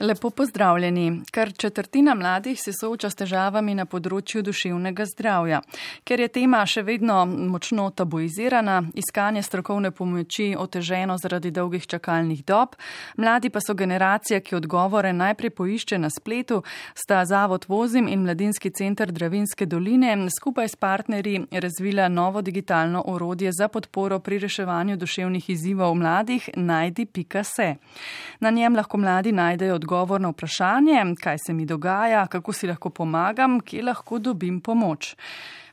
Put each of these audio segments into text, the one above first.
Lepo pozdravljeni. Kar četrtina mladih se sooča s težavami na področju duševnega zdravja. Ker je tema še vedno močno tabuizirana, iskanje strokovne pomoči oteženo zaradi dolgih čakalnih dob, mladi pa so generacija, ki odgovore najprej poišče na spletu, sta Zavod Vozim in Mladinski center Dravinske doline skupaj s partnerji razvila novo digitalno orodje za podporo pri reševanju duševnih izzivov mladih najdi.se. Na njem lahko mladi najdejo odgovore odgovor na vprašanje, kaj se mi dogaja, kako si lahko pomagam, kje lahko dobim pomoč.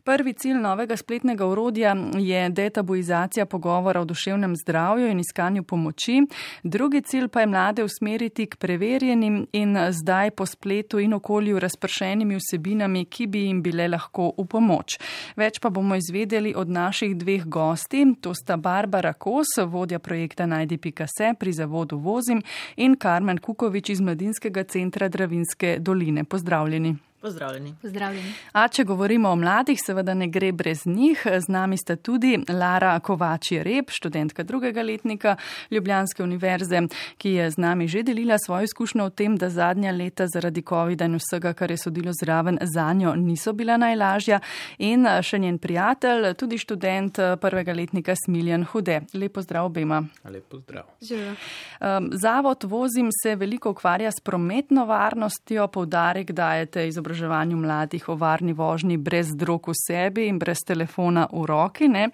Prvi cilj novega spletnega urodja je detabuizacija pogovora o duševnem zdravju in iskanju pomoči. Drugi cilj pa je mlade usmeriti k preverjenim in zdaj po spletu in okolju razpršenimi vsebinami, ki bi jim bile lahko v pomoč. Več pa bomo izvedeli od naših dveh gosti. To sta Barbara Kos, vodja projekta Najdi.se pri zavodu Vozim in Karmen Kukovič iz Mladinskega centra Dravinske doline. Pozdravljeni. Pozdravljeni. Pozdravljeni. A če govorimo o mladih, seveda ne gre brez njih. Z nami sta tudi Lara Kovači Rep, študentka drugega letnika Ljubljanske univerze, ki je z nami že delila svojo izkušnjo o tem, da zadnja leta zaradi COVID-a in vsega, kar je sodilo zraven za njo, niso bila najlažja. In še njen prijatelj, tudi študent prvega letnika Smiljan Hude. Lepo zdrav obema. Lepo zdrav. Um, Zavod Vozim se veliko ukvarja s prometno varnostjo, poudarek dajete izobraževanje izobraževanju mladih o varni vožnji brez drog v sebi in brez telefona v roki. Ne?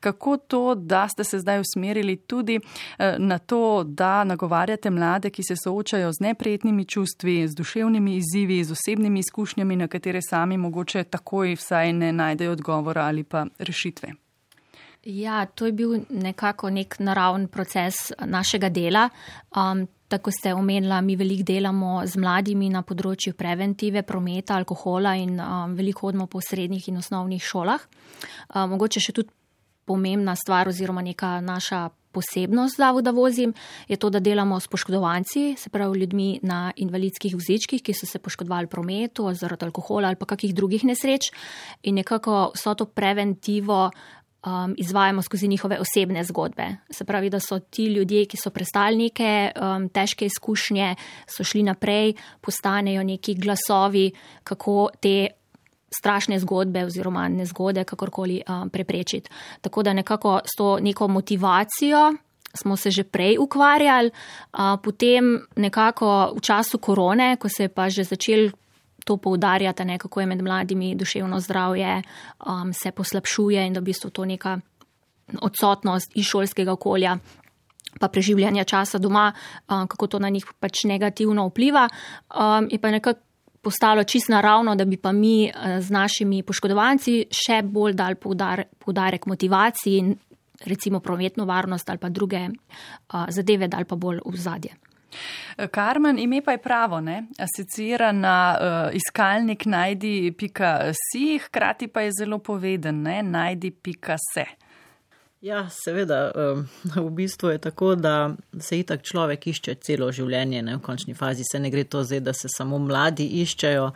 Kako to, da ste se zdaj usmerili tudi eh, na to, da nagovarjate mlade, ki se soočajo z neprijetnimi čustvi, z duševnimi izzivi, z osebnimi izkušnjami, na katere sami mogoče takoj vsaj ne najdejo odgovora ali pa rešitve? Ja, to je bil nekako nek naravn proces našega dela. Um, Tako ste omenila, mi veliko delamo z mladimi na področju preventive, prometa, alkohola in um, veliko hodimo po srednjih in osnovnih šolah. Um, mogoče še tudi pomembna stvar oziroma neka naša posebnost zavoda vozim je to, da delamo s poškodovanci, se pravi ljudmi na invalidskih vozičkih, ki so se poškodovali v prometu zaradi alkohola ali pa kakih drugih nesreč in nekako vso to preventivo um, izvajamo skozi njihove osebne zgodbe. Se pravi, da so ti ljudje, ki so prestali neke um, težke izkušnje, so šli naprej, postanejo neki glasovi, kako te strašne zgodbe oziroma nezgode kakorkoli um, preprečiti. Tako da nekako s to neko motivacijo. Smo se že prej ukvarjali, potem nekako v času korone, ko se je pa že začel to poudarjate, ne, kako je med mladimi duševno zdravje, um, se poslabšuje in da v bistvu to neka odsotnost iz šolskega okolja. Pa preživljanje časa doma, um, kako to na njih pač negativno vpliva, um, je pa nekako postalo čisto naravno, da bi pa mi uh, z našimi poškodovanci še bolj dal poudarek motivaciji in recimo prometno varnost ali pa druge uh, zadeve dal pa bolj v zadje. Karmen, ime pa je pravo, ne? asocira na uh, iskalnik najdi.si, hkrati pa je zelo poveden, ne? najdi.se. Ja, seveda, v bistvu je tako, da se itak človek išče celo življenje, ne? v končni fazi se ne gre to zdaj, da se samo mladi iščejo.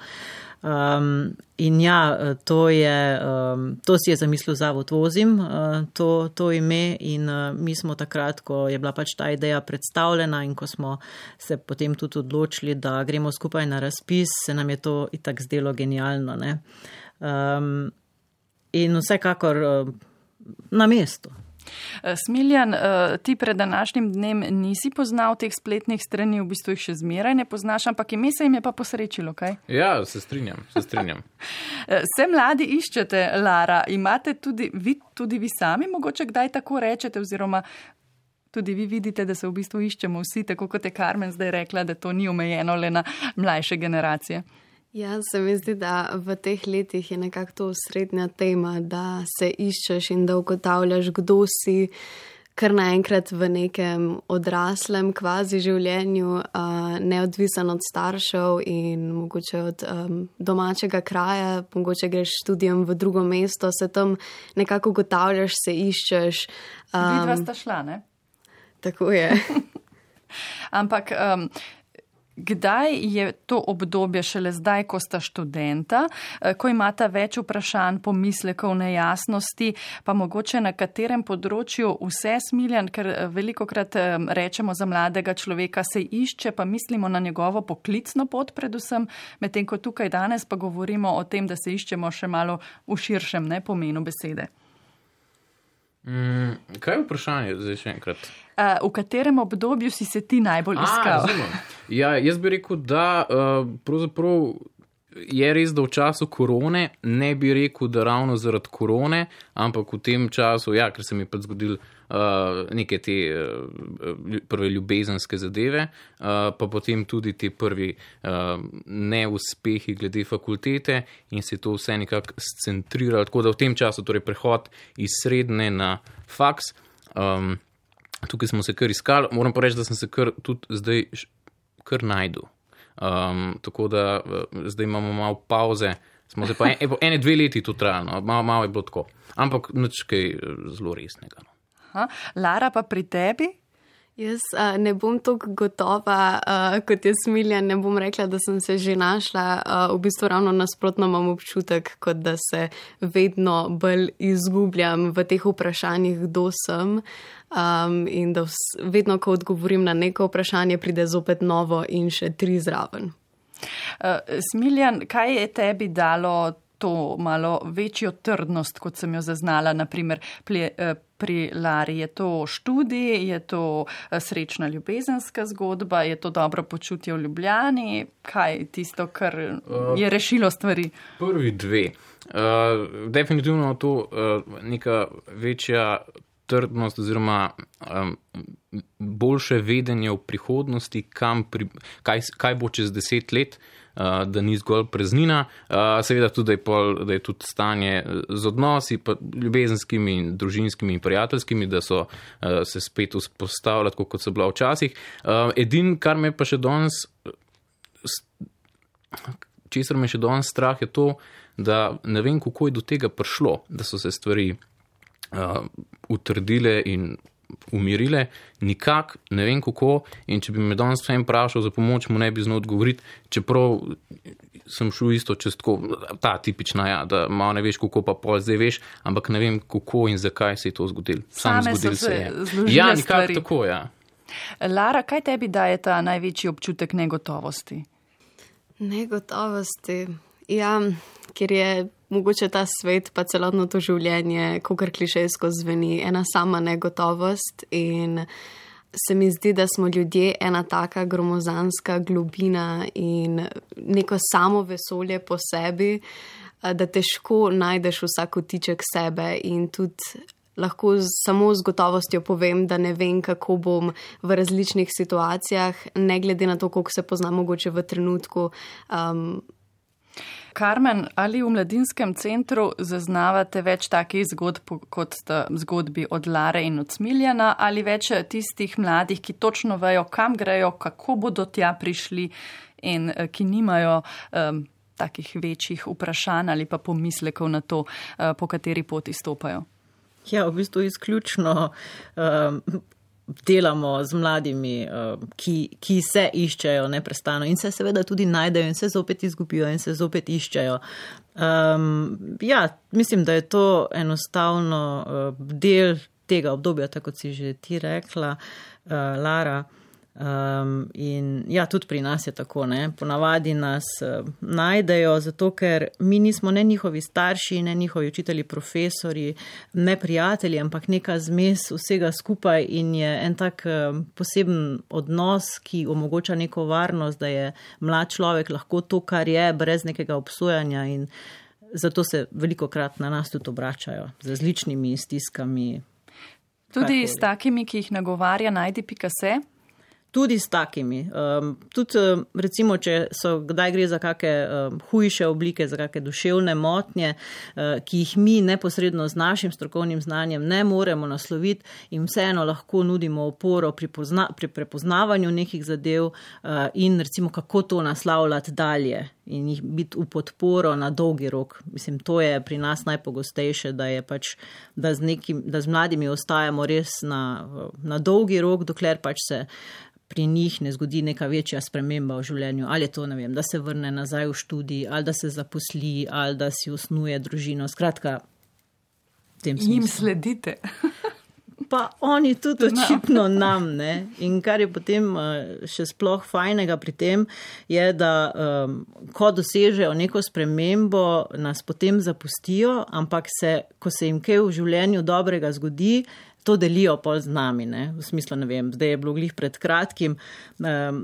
Um, in ja, to, je, um, to si je zamislil Zavod Vozim, uh, to, to ime in uh, mi smo takrat, ko je bila pač ta ideja predstavljena in ko smo se potem tudi odločili, da gremo skupaj na razpis, se nam je to itak zdelo genialno. Um, in vsekakor uh, na mestu. Eh, Smiljan, eh, ti pred današnjim dnem nisi poznal teh spletnih strani, v bistvu jih še zmeraj ne poznaš, ampak ime se jim je pa posrečilo, kaj? Ja, se strinjam, se strinjam. Eh, se mladi iščete, Lara, imate tudi vi, tudi vi sami mogoče kdaj tako rečete oziroma tudi vi vidite, da se v bistvu iščemo vsi, tako kot je Karmen zdaj rekla, da to ni omejeno le na mlajše generacije. Ja, se mi zdi, da v teh letih je nekako to srednja tema, da se iščeš in da ugotavljaš, kdo si, kar naenkrat v nekem odraslem kvazi življenju, uh, neodvisen od staršev in mogoče od um, domačega kraja, mogoče greš študijem v drugo mesto, se tam nekako ugotavljaš, se iščeš. Um, Vidva sta šla, ne? Tako je. Ampak. Um, Kdaj je to obdobje šele zdaj, ko sta študenta, eh, ko imata več vprašanj, pomislekov, nejasnosti, pa mogoče na katerem področju vse smiljen, ker eh, veliko krat rečemo za mladega človeka se išče, pa mislimo na njegovo poklicno pot predvsem, medtem ko tukaj danes pa govorimo o tem, da se iščemo še malo v širšem ne, pomenu besede. Mm, kaj je vprašanje zdaj še enkrat? Uh, v katerem obdobju si se ti najbolj iskal? A, ja, jaz bi rekel, da uh, pravzaprav je res, da v času korone ne bi rekel, da ravno zaradi korone, ampak v tem času, ja, ker se mi je pa zgodil uh, neke te uh, prve ljubezenske zadeve, uh, pa potem tudi te prvi uh, neuspehi glede fakultete in se to vse nekako scentriralo. Tako da v tem času, torej prehod iz srednje na faks. Um, Tukaj smo se kar iskali, moram pa reči, da sem se kar tudi zdaj kar najdu. Um, tako da zdaj imamo malo pauze, smo se pa en, ene, dve leti tu trajali, no. malo, malo je bilo tako. Ampak nič kaj zelo resnega. No. Aha. Lara pa pri tebi? Jaz uh, ne bom tako gotova, uh, kot je smilja, ne bom rekla, da sem se že našla. Uh, v bistvu ravno nasprotno imam občutek, kot da se vedno bolj izgubljam v teh vprašanjih, kdo sem. Um, in da vs, vedno, ko odgovorim na neko vprašanje, pride zopet novo in še tri zraven. Uh, Smiljan, kaj je tebi dalo to malo večjo trdnost, kot sem jo zaznala, naprimer pri, pri Lari? Je to študij, je to srečna ljubezenska zgodba, je to dobro počutje v Ljubljani? Kaj je tisto, kar je rešilo stvari? Prvi dve. Uh, definitivno to uh, neka večja trdnost oziroma um, boljše vedenje v prihodnosti, pri, kaj, kaj bo čez deset let, uh, da ni zgolj preznina. Uh, seveda tudi, da je, pol, da je tudi stanje z odnosi, ljubezenskimi in družinskimi in prijateljskimi, da so uh, se spet vzpostavljali, kot so bila včasih. Uh, edin, kar me pa še danes, česar me še danes strah, je to, da ne vem, kako je do tega prišlo, da so se stvari uh, utrdile in umirile, nikak ne vem kako. In če bi me danes vsem vprašal za pomoč, mu ne bi znal odgovoriti, čeprav sem šel isto čez tako, ta tipična, ja, da malo ne veš, kako pa pol zdaj veš, ampak ne vem kako in zakaj se je to zgodilo. Sam zgodil se je. Ja, nikak tako, ja. Lara, kaj tebi daje ta največji občutek negotovosti? Negotovosti. Ja, ker je mogoče ta svet, pa celotno to življenje, ko kar klišejsko zveni, ena sama negotovost. In se mi zdi, da smo ljudje ena taka gromozanska globina in neko samo vesolje po sebi, da težko najdeš vsak otiček sebe in tudi. Lahko samo z gotovostjo povem, da ne vem, kako bom v različnih situacijah, ne glede na to, koliko se poznam, mogoče v trenutku. Um, Karmen, ali v mladinskem centru zaznavate več takih zgodb kot zgodbi od Lare in od Smiljana ali več tistih mladih, ki točno vejo, kam grejo, kako bodo tja prišli in eh, ki nimajo um, takih večjih vprašanj ali pa pomislekov na to, uh, po kateri poti stopajo? Ja, v bistvu izključno. Um, delamo z mladimi, eh, ki, ki se iščejo neprestano in se seveda tudi najdejo in se zopet izgubijo in se zopet iščejo. Um, ja, mislim, da je to enostavno uh, del tega obdobja, tako kot si že ti rekla, uh, Lara. Um, in ja, tudi pri nas je tako, ne? ponavadi nas uh, najdejo, zato ker mi nismo ne njihovi starši, ne njihovi učitelji, profesori, ne prijatelji, ampak neka zmes vsega skupaj in je en tak uh, poseben odnos, ki omogoča neko varnost, da je mlad človek lahko to, kar je, brez nekega obsojanja in zato se veliko krat na nas tudi obračajo z različnimi stiskami. Tudi s takimi, ki jih nagovarja najdi pika se. Tudi s takimi. Um, tudi, recimo, če so kdaj gre za kakšne um, hujše oblike, za kakšne duševne motnje, uh, ki jih mi neposredno z našim strokovnim znanjem ne moremo nasloviti in vseeno lahko nudimo oporo pri, pozna, pri prepoznavanju nekih zadev uh, in recimo, kako to naslavljati dalje in jih biti v podporo na dolgi rok. Mislim, to je pri nas najpogostejše, da, pač, da, z, nekim, da z mladimi ostajamo res na, na dolgi rok, dokler pač se pri njih ne zgodi neka večja sprememba v življenju, ali je to, ne vem, da se vrne nazaj v študij, ali da se zaposli, ali da si usnuje družino. Skratka, tem smislu. Jim sledite. pa oni tudi no. očitno nam. Ne? In kar je potem eh, še sploh fajnega pri tem, je, da um, ko dosežejo neko spremembo, nas potem zapustijo, ampak se, ko se jim kaj v življenju dobrega zgodi, to delijo pol z nami. Ne? V smislu, ne vem, zdaj je bilo glih pred kratkim, um,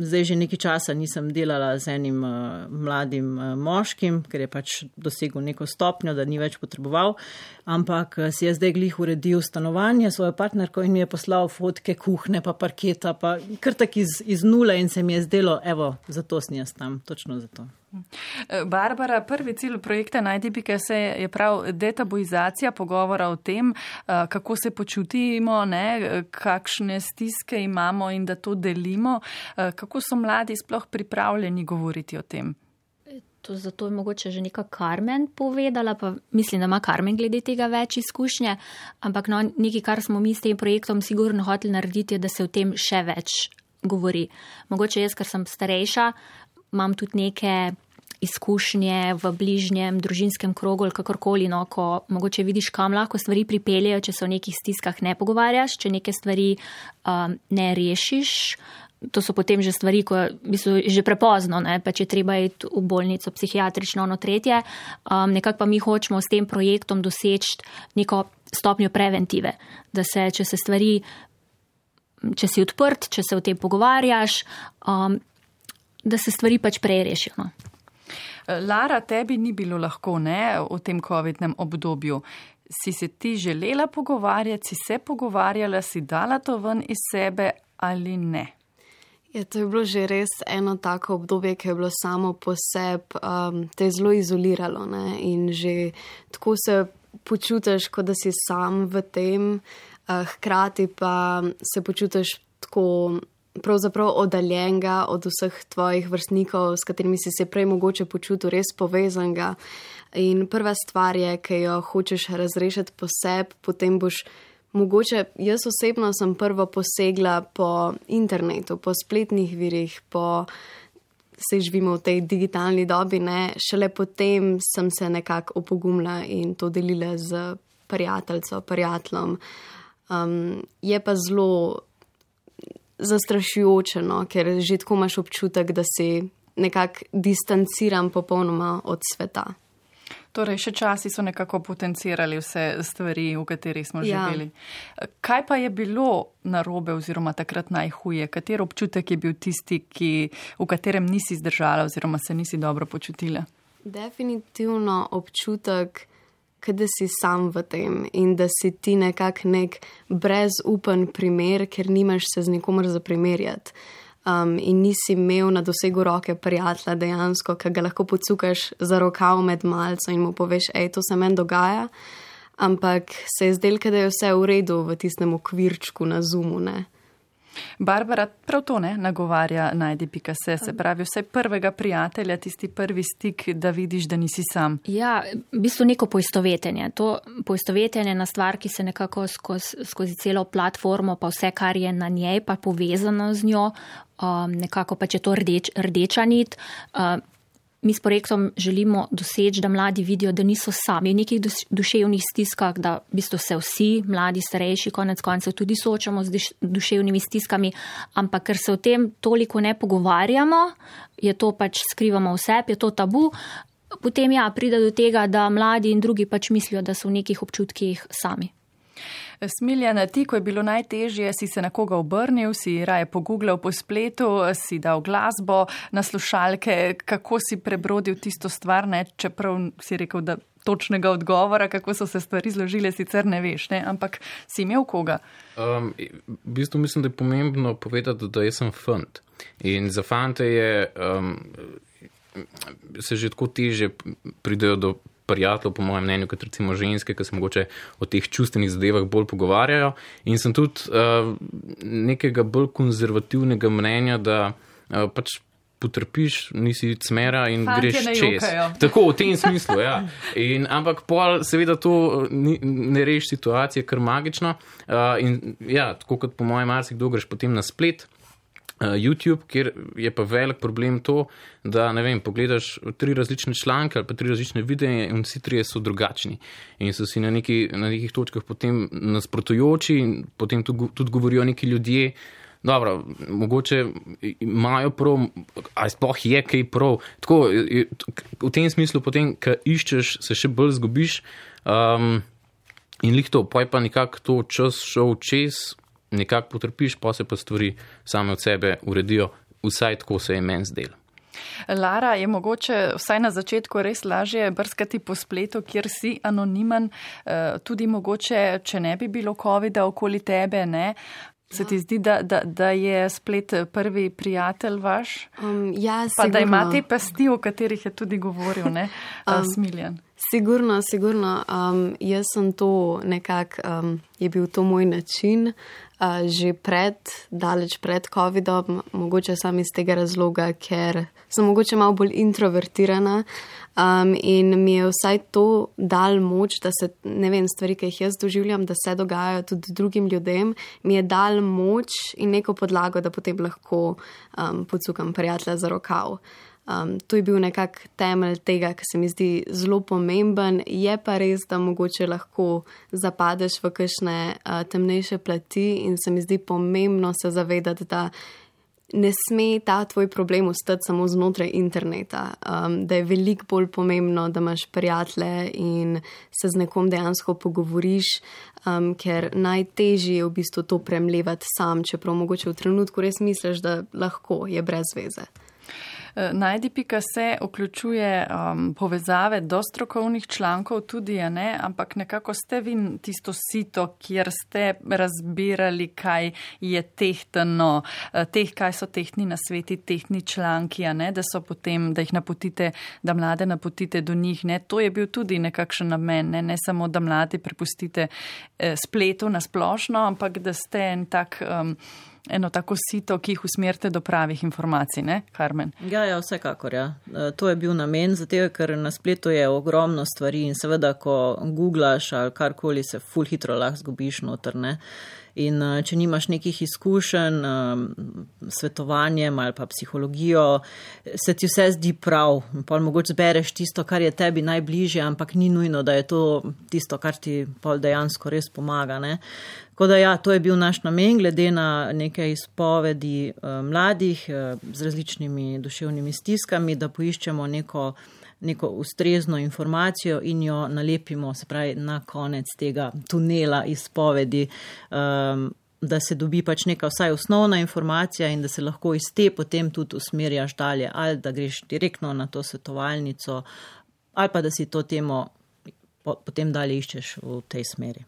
zdaj že nekaj časa nisem delala z enim uh, mladim uh, moškim, ker je pač dosegel neko stopnjo, da ni več potreboval, ampak uh, si je zdaj glih uredil stanovanje svojo partnerko in mi je poslal fotke kuhne, pa parketa, pa kar tak iz, iz nule in se mi je zdelo, evo, zato sem jaz tam, točno zato. Barbara, prvi cilj projekta Najdibike se je prav detabuizacija pogovora o tem, eh, kako se počutimo, ne, kakšne stiske imamo in da to delimo. Eh, kako so mladi sploh pripravljeni govoriti o tem? To zato je mogoče že neka Karmen povedala, pa mislim, da ima Karmen glede tega več izkušnje, ampak no, nekaj, kar smo mi s tem projektom sigurno hoteli narediti, je, da se o tem še več govori. Mogoče jaz, ker sem starejša, imam tudi neke izkušnje v bližnjem družinskem krogu ali kakorkoli, no, ko mogoče vidiš, kam lahko stvari pripeljejo, če se o nekih stiskah ne pogovarjaš, če neke stvari um, ne rešiš. To so potem že stvari, ko so že prepozno, ne, pa če treba iti v bolnico, psihiatrično, ono tretje. Um, nekako pa mi hočemo s tem projektom doseči neko stopnjo preventive, da se, če se stvari, če si odprt, če se o tem pogovarjaš, um, da se stvari pač prej rešijo. No. Lara, tebi ni bilo lahko ne, v tem COVID-nem obdobju. Si se ti želela pogovarjati, si se pogovarjala, si dala to ven iz sebe ali ne? Ja, to je bilo že res eno tako obdobje, ki je bilo samo po sebi um, te zelo izoliralo ne? in že tako se počutiš, kot da si sam v tem, uh, hkrati pa se počutiš tako pravzaprav oddaljenega od vseh tvojih vrstnikov, s katerimi si se prej mogoče počutil res povezanega. In prva stvar je, ki jo hočeš razrešiti po sebi, potem boš. Mogoče jaz osebno sem prvo posegla po internetu, po spletnih virih, po se živimo v tej digitalni dobi, ne? šele potem sem se nekako opogumila in to delila z prijateljco, prijateljem. Um, je pa zelo zastrašujoče, no, ker že tako imaš občutek, da si nekako distanciran popolnoma od sveta. Torej, še časi so nekako potencirali vse stvari, v katerih smo ja. živeli. Kaj pa je bilo narobe oziroma takrat najhuje? Kater občutek je bil tisti, ki, v katerem nisi zdržala oziroma se nisi dobro počutila? Definitivno občutek, da si sam v tem in da si ti nekako nek brezupen primer, ker nimaš se z nikomer za primerjati. Um, in nisi imel na dosegu roke prijatelja dejansko, ki ga lahko pocukaš za rokav med malce in mu poveš, hej, to se meni dogaja. Ampak se je zdelo, da je vse v redu v tistem okvirčku na zumu. Ne? Barbara prav to ne nagovarja najdi pika se, pravi vse prvega prijatelja, tisti prvi stik, da vidiš, da nisi sam. Ja, v bistvu neko poistovetenje. To poistovetenje na stvar, ki se nekako skozi, skozi celo platformo, pa vse, kar je na njej, pa povezano z njo, um, nekako pa če to rdeč, rdeča nit. Uh, mi s projektom želimo doseči, da mladi vidijo, da niso sami v nekih duševnih stiskah, da v bistvu se vsi, mladi, starejši, konec koncev tudi soočamo z duševnimi stiskami, ampak ker se o tem toliko ne pogovarjamo, je to pač skrivamo vse, je to tabu. Potem ja, pride do tega, da mladi in drugi pač mislijo, da so v nekih občutkih sami. Smiljana, ti, ko je bilo najtežje, si se na koga obrnil, si raje pogooglal po spletu, si dal glasbo na slušalke, kako si prebrodil tisto stvar, ne? čeprav si rekel, da točnega odgovora, kako so se stvari zložile, sicer ne veš, ne? ampak si imel koga. Um, v bistvu mislim, da je pomembno povedati, da jaz sem fant. In za fante je, um, se že tako teže pridejo do prijateljev, po mojem mnenju, kot recimo ženske, ki se mogoče o teh čustvenih zadevah bolj pogovarjajo. In sem tudi uh, nekega bolj konzervativnega mnenja, da uh, pač. Potrpiš, nisi cmera in Fantje greš čez. Tako v tem smislu. Ja. In, ampak pol, seveda, to ni, ne reši situacije, kar magično. Uh, in ja, tako kot po mojem, marsikdo greš potem na splet YouTube, kjer je pa velik problem to, da ne vem, pogledaš tri različne članke ali pa tri različne videe in vsi trije so drugačni in so si na, neki, na nekih točkah potem nasprotujoči in potem tudi, tudi govorijo neki ljudje. Dobro, mogoče imajo prav, ali sploh je kaj prav. Tako, v tem smislu, potem, ko iščeš, se še bolj zgubiš. Um, in lihto, pa je pa nekako to čas šel čez, nekako potrpiš, pa se pa stvari same od sebe uredijo, vsaj tako se je meni zdelo. Lara, je mogoče vsaj na začetku res lažje brskati po spletu, kjer si anonimen, eh, tudi mogoče, če ne bi bilo COVID-a okoli tebe, ne? Se ti zdi, da, da, da je splet prvi prijatelj vaš? Um, ja, pa da ima te pasti, o katerih je tudi govoril, ne, um, Smiljan. Sigurno, sigurno. Um, jaz sem to nekako, um, je bil to moj način uh, že pred, daleč pred COVID-om, mogoče sam iz tega razloga, ker sem mogoče malo bolj introvertirana um, in mi je vsaj to dal moč, da se, ne vem, stvari, ki jih jaz doživljam, da se dogajajo tudi drugim ljudem, mi je dal moč in neko podlago, da potem lahko um, pocukam prijatelja za rokav. Um, to je bil nekak temelj tega, kar se mi zdi zelo pomemben. Je pa res, da mogoče lahko zapadeš v kakšne uh, temnejše plati in se mi zdi pomembno se zavedati, da ne sme ta tvoj problem ostati samo znotraj interneta, um, da je veliko bolj pomembno, da imaš prijatelje in se z nekom dejansko pogovoriš, um, ker najtežje je v bistvu to premljevati sam, čeprav mogoče v trenutku res misliš, da lahko je brez veze. Najdi.ka se vključuje um, povezave do strokovnih člankov tudi, ne? ampak nekako ste vi tisto sito, kjer ste razbirali, kaj je tehtano, eh, teh, kaj so tehtni na sveti, tehtni članki, da so potem, da jih napotite, da mlade napotite do njih. Ne? To je bil tudi nekakšen namen, ne? ne samo, da mlade prepustite eh, spletu na splošno, ampak da ste en tak. Um, eno tako sito, ki jih usmerite do pravih informacij, ne, Karmen? Ja, ja, vsekakor. Ja. E, to je bil namen, zato ker na spletu je ogromno stvari in seveda, ko googlaš ali karkoli, se full hitro lahko zgubiš notrne. In uh, če nimaš nekih izkušenj s svetovanjem ali pa psihologijo, se ti vse zdi prav. Pol mogoče zbereš tisto, kar je tebi najbližje, ampak ni nujno, da je to tisto, kar ti pol dejansko res pomaga. Ne? Tako da ja, to je bil naš namen, glede na neke izpovedi uh, mladih uh, z različnimi duševnimi stiskami, da poiščemo neko neko ustrezno informacijo in jo nalepimo, se pravi, na konec tega tunela izpovedi. Um, Da se dobi pač neka vsaj osnovna informacija in da se lahko iz te potem tudi usmerjaš dalje, ali da greš direktno na to svetovalnico, ali pa da si to temo potem dalje iščeš v tej smeri.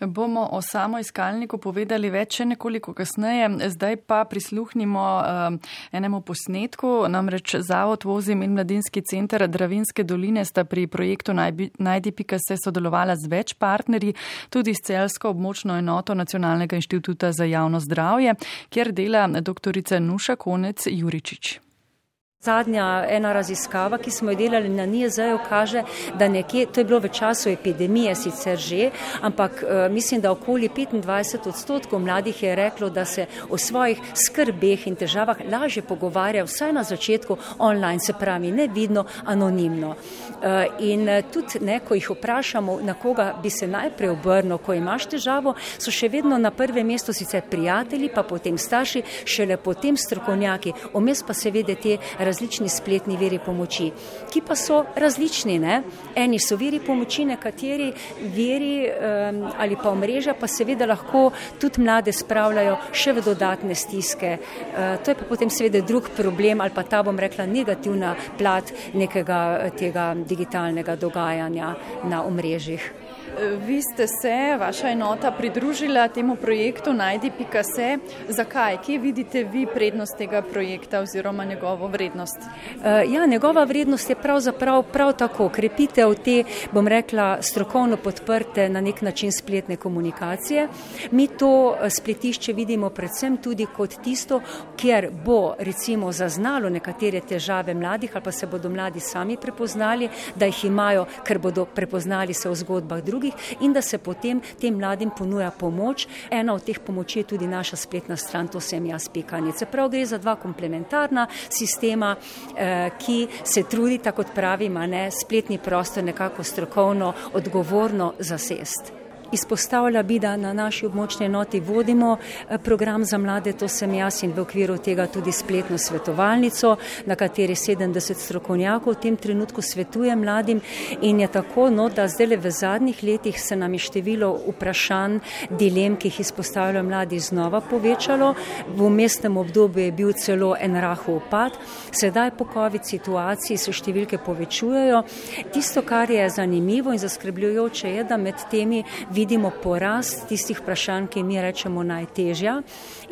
Bomo o samo iskalniku povedali več nekoliko kasneje, zdaj pa prisluhnimo uh, enemu posnetku. Namreč Zavod vozim in mladinski center Dravinske doline sta pri projektu Najdi.se sodelovala z več partnerji, tudi s celsko območno enoto Nacionalnega inštituta za javno zdravje, kjer dela doktorica Nuša Konec Juričič. Zadnja ena raziskava, ki smo jo delali na NIEZ-u, kaže, da nekje, to je bilo v času epidemije sicer že, ampak uh, mislim, da okoli 25 odstotkov mladih je reklo, da se o svojih skrbeh in težavah lažje pogovarja vsaj na začetku online, se pravi nevidno, anonimno. Uh, in uh, tudi, ne, ko jih vprašamo, na koga bi se najprej obrnil, ko imaš težavo, so še vedno na prvem mestu sicer prijatelji, pa potem starši, šele potem strokovnjaki, omes pa seveda te različne različni spletni veri pomoči, ki pa so različni. Ne? Eni so veri pomoči, nekateri veri um, ali pa omrežja pa seveda lahko tudi mlade spravljajo še v dodatne stiske. Uh, to je pa potem seveda drug problem ali pa ta bom rekla negativna plat nekega tega digitalnega dogajanja na omrežjih. Vi ste se, vaša enota, pridružila temu projektu Najdi.se. Zakaj? Kje vidite vi prednost tega projekta oziroma njegovo vrednost? Uh, ja, njegova vrednost je pravzaprav prav tako krepitev te, bom rekla, strokovno podprte na nek način spletne komunikacije. Mi to eh, spletišče vidimo predvsem tudi kot tisto, kjer bo recimo zaznalo nekatere težave mladih ali pa se bodo mladi sami prepoznali, da jih imajo, ker bodo prepoznali se v zgodbah drugih in da se potem tem mladim ponuja pomoč. Ena od teh pomoči je tudi naša spletna stran, to sem jaz pikanice. Prav gre za dva komplementarna sistema, eh, ki se trudita, kot pravim, ne, spletni prostor nekako strokovno, odgovorno zasest. Izpostavlja bi, da na naši območni enoti vodimo eh, program za mlade, to sem jaz in v okviru tega tudi spletno svetovalnico, na kateri 70 strokovnjakov v tem trenutku svetuje mladim in je tako, no, da zdaj le v zadnjih letih se nam je število vprašanj, dilem, ki jih izpostavljajo mladi, znova povečalo. V mestnem obdobju je bil celo en rahov upad, sedaj po COVID situaciji se številke povečujejo. Tisto, kar je zanimivo in zaskrbljujoče, je, da med temi vidimo porast tistih vprašanj, ki mi rečemo najtežja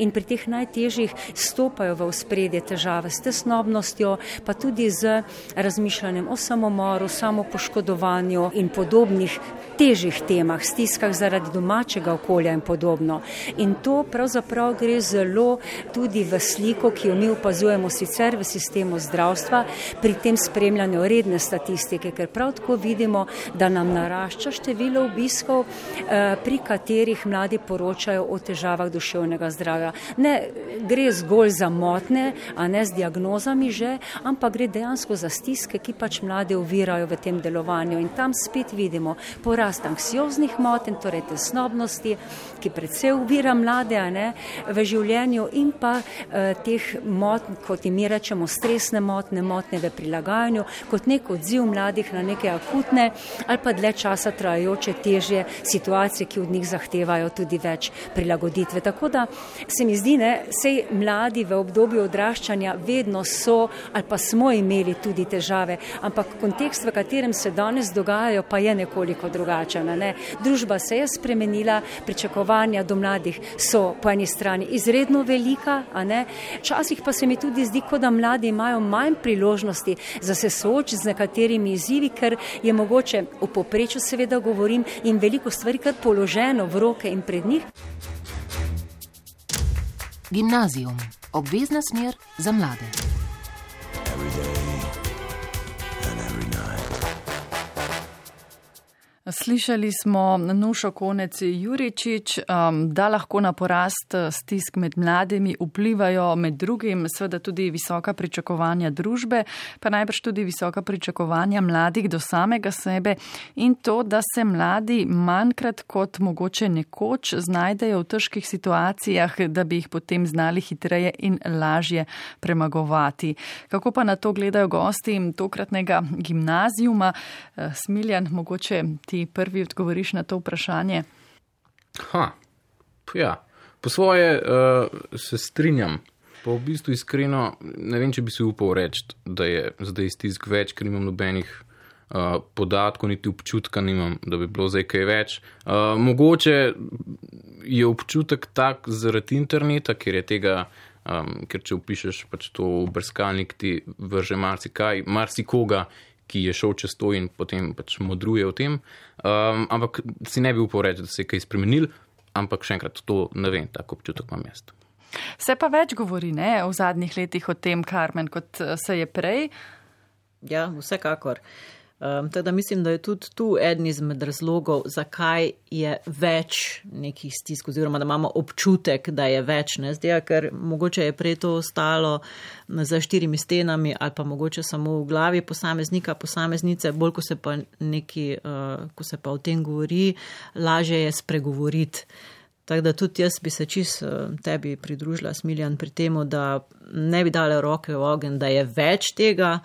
in pri teh najtežjih stopajo v spredje težave s tesnobnostjo, pa tudi z razmišljanjem o samomoru, samopoškodovanju in podobnih težjih temah, stiskah zaradi domačega okolja in podobno. In to pravzaprav gre zelo tudi v sliko, ki jo mi opazujemo sicer v sistemu zdravstva, pri tem spremljanju redne statistike, ker prav tako vidimo, da nam narašča število obiskov, pri katerih mladi poročajo o težavah duševnega zdravja. Ne gre zgolj za motne, a ne z diagnozami že, ampak gre dejansko za stiske, ki pač mlade ovirajo v tem delovanju. In tam spet vidimo porast anksioznih moten, torej tesnobnosti, ki predvsej ovira mlade ne, v življenju in pa eh, teh motn, kot jim mi rečemo, stresne motne, motne v prilagajanju, kot nek odziv mladih na neke akutne ali pa dlje časa trajajoče težje situacije situacije, ki od njih zahtevajo tudi več prilagoditve. Tako da se mi zdi, da sej mladi v obdobju odraščanja vedno so ali pa smo imeli tudi težave, ampak kontekst, v katerem se danes dogajajo, pa je nekoliko drugačen. Ne? Družba se je spremenila, pričakovanja do mladih so po eni strani izredno velika, včasih pa se mi tudi zdi, kot da mladi imajo manj priložnosti za se soočiti z nekaterimi izzivi, ker je mogoče v poprečju seveda govorim in veliko stvari kar položeno v roke in pred njih. Gimnazijum, obvezna smer za mlade. Slišali smo Nušo Konec Juričič, um, da lahko na porast uh, stisk med mladimi vplivajo med drugim seveda tudi visoka pričakovanja družbe, pa najbrž tudi visoka pričakovanja mladih do samega sebe in to, da se mladi manjkrat kot mogoče nekoč znajdejo v težkih situacijah, da bi jih potem znali hitreje in lažje premagovati. Kako pa na to gledajo gosti tokratnega gimnazijuma? Uh, Smiljan, mogoče ti prvi odgovoriš na to vprašanje? Ha, ja. Po svoje uh, se strinjam. Pa v bistvu iskreno ne vem, če bi si upal reči, da je zdaj stisk več, ker nimam nobenih uh, podatkov, niti občutka nimam, da bi bilo zdaj kaj več. Uh, mogoče je občutek tak zaradi interneta, ker je tega, um, ker če upišeš pač to v brskalnik, ti vrže marsikaj, marsikoga ki je šel čez to in potem pač modruje o tem. Um, ampak si ne bi upal reči, da se je kaj spremenil, ampak še enkrat to ne vem, tako občutek imam jaz. Se pa več govori ne, v zadnjih letih o tem, Karmen, kot se je prej. Ja, vsekakor. Uh, Um, teda mislim, da je tudi tu eden izmed razlogov, zakaj je več nekih stisk, oziroma da imamo občutek, da je več, ne zdaj, ker mogoče je prej to ostalo za štirimi stenami ali pa mogoče samo v glavi posameznika, posameznice, bolj ko se pa, neki, uh, ko se pa o tem govori, lažje je spregovoriti. Tako da tudi jaz bi se čist eh, tebi pridružila, Smiljan, pri tem, da ne bi dale roke v ogen, da je več tega,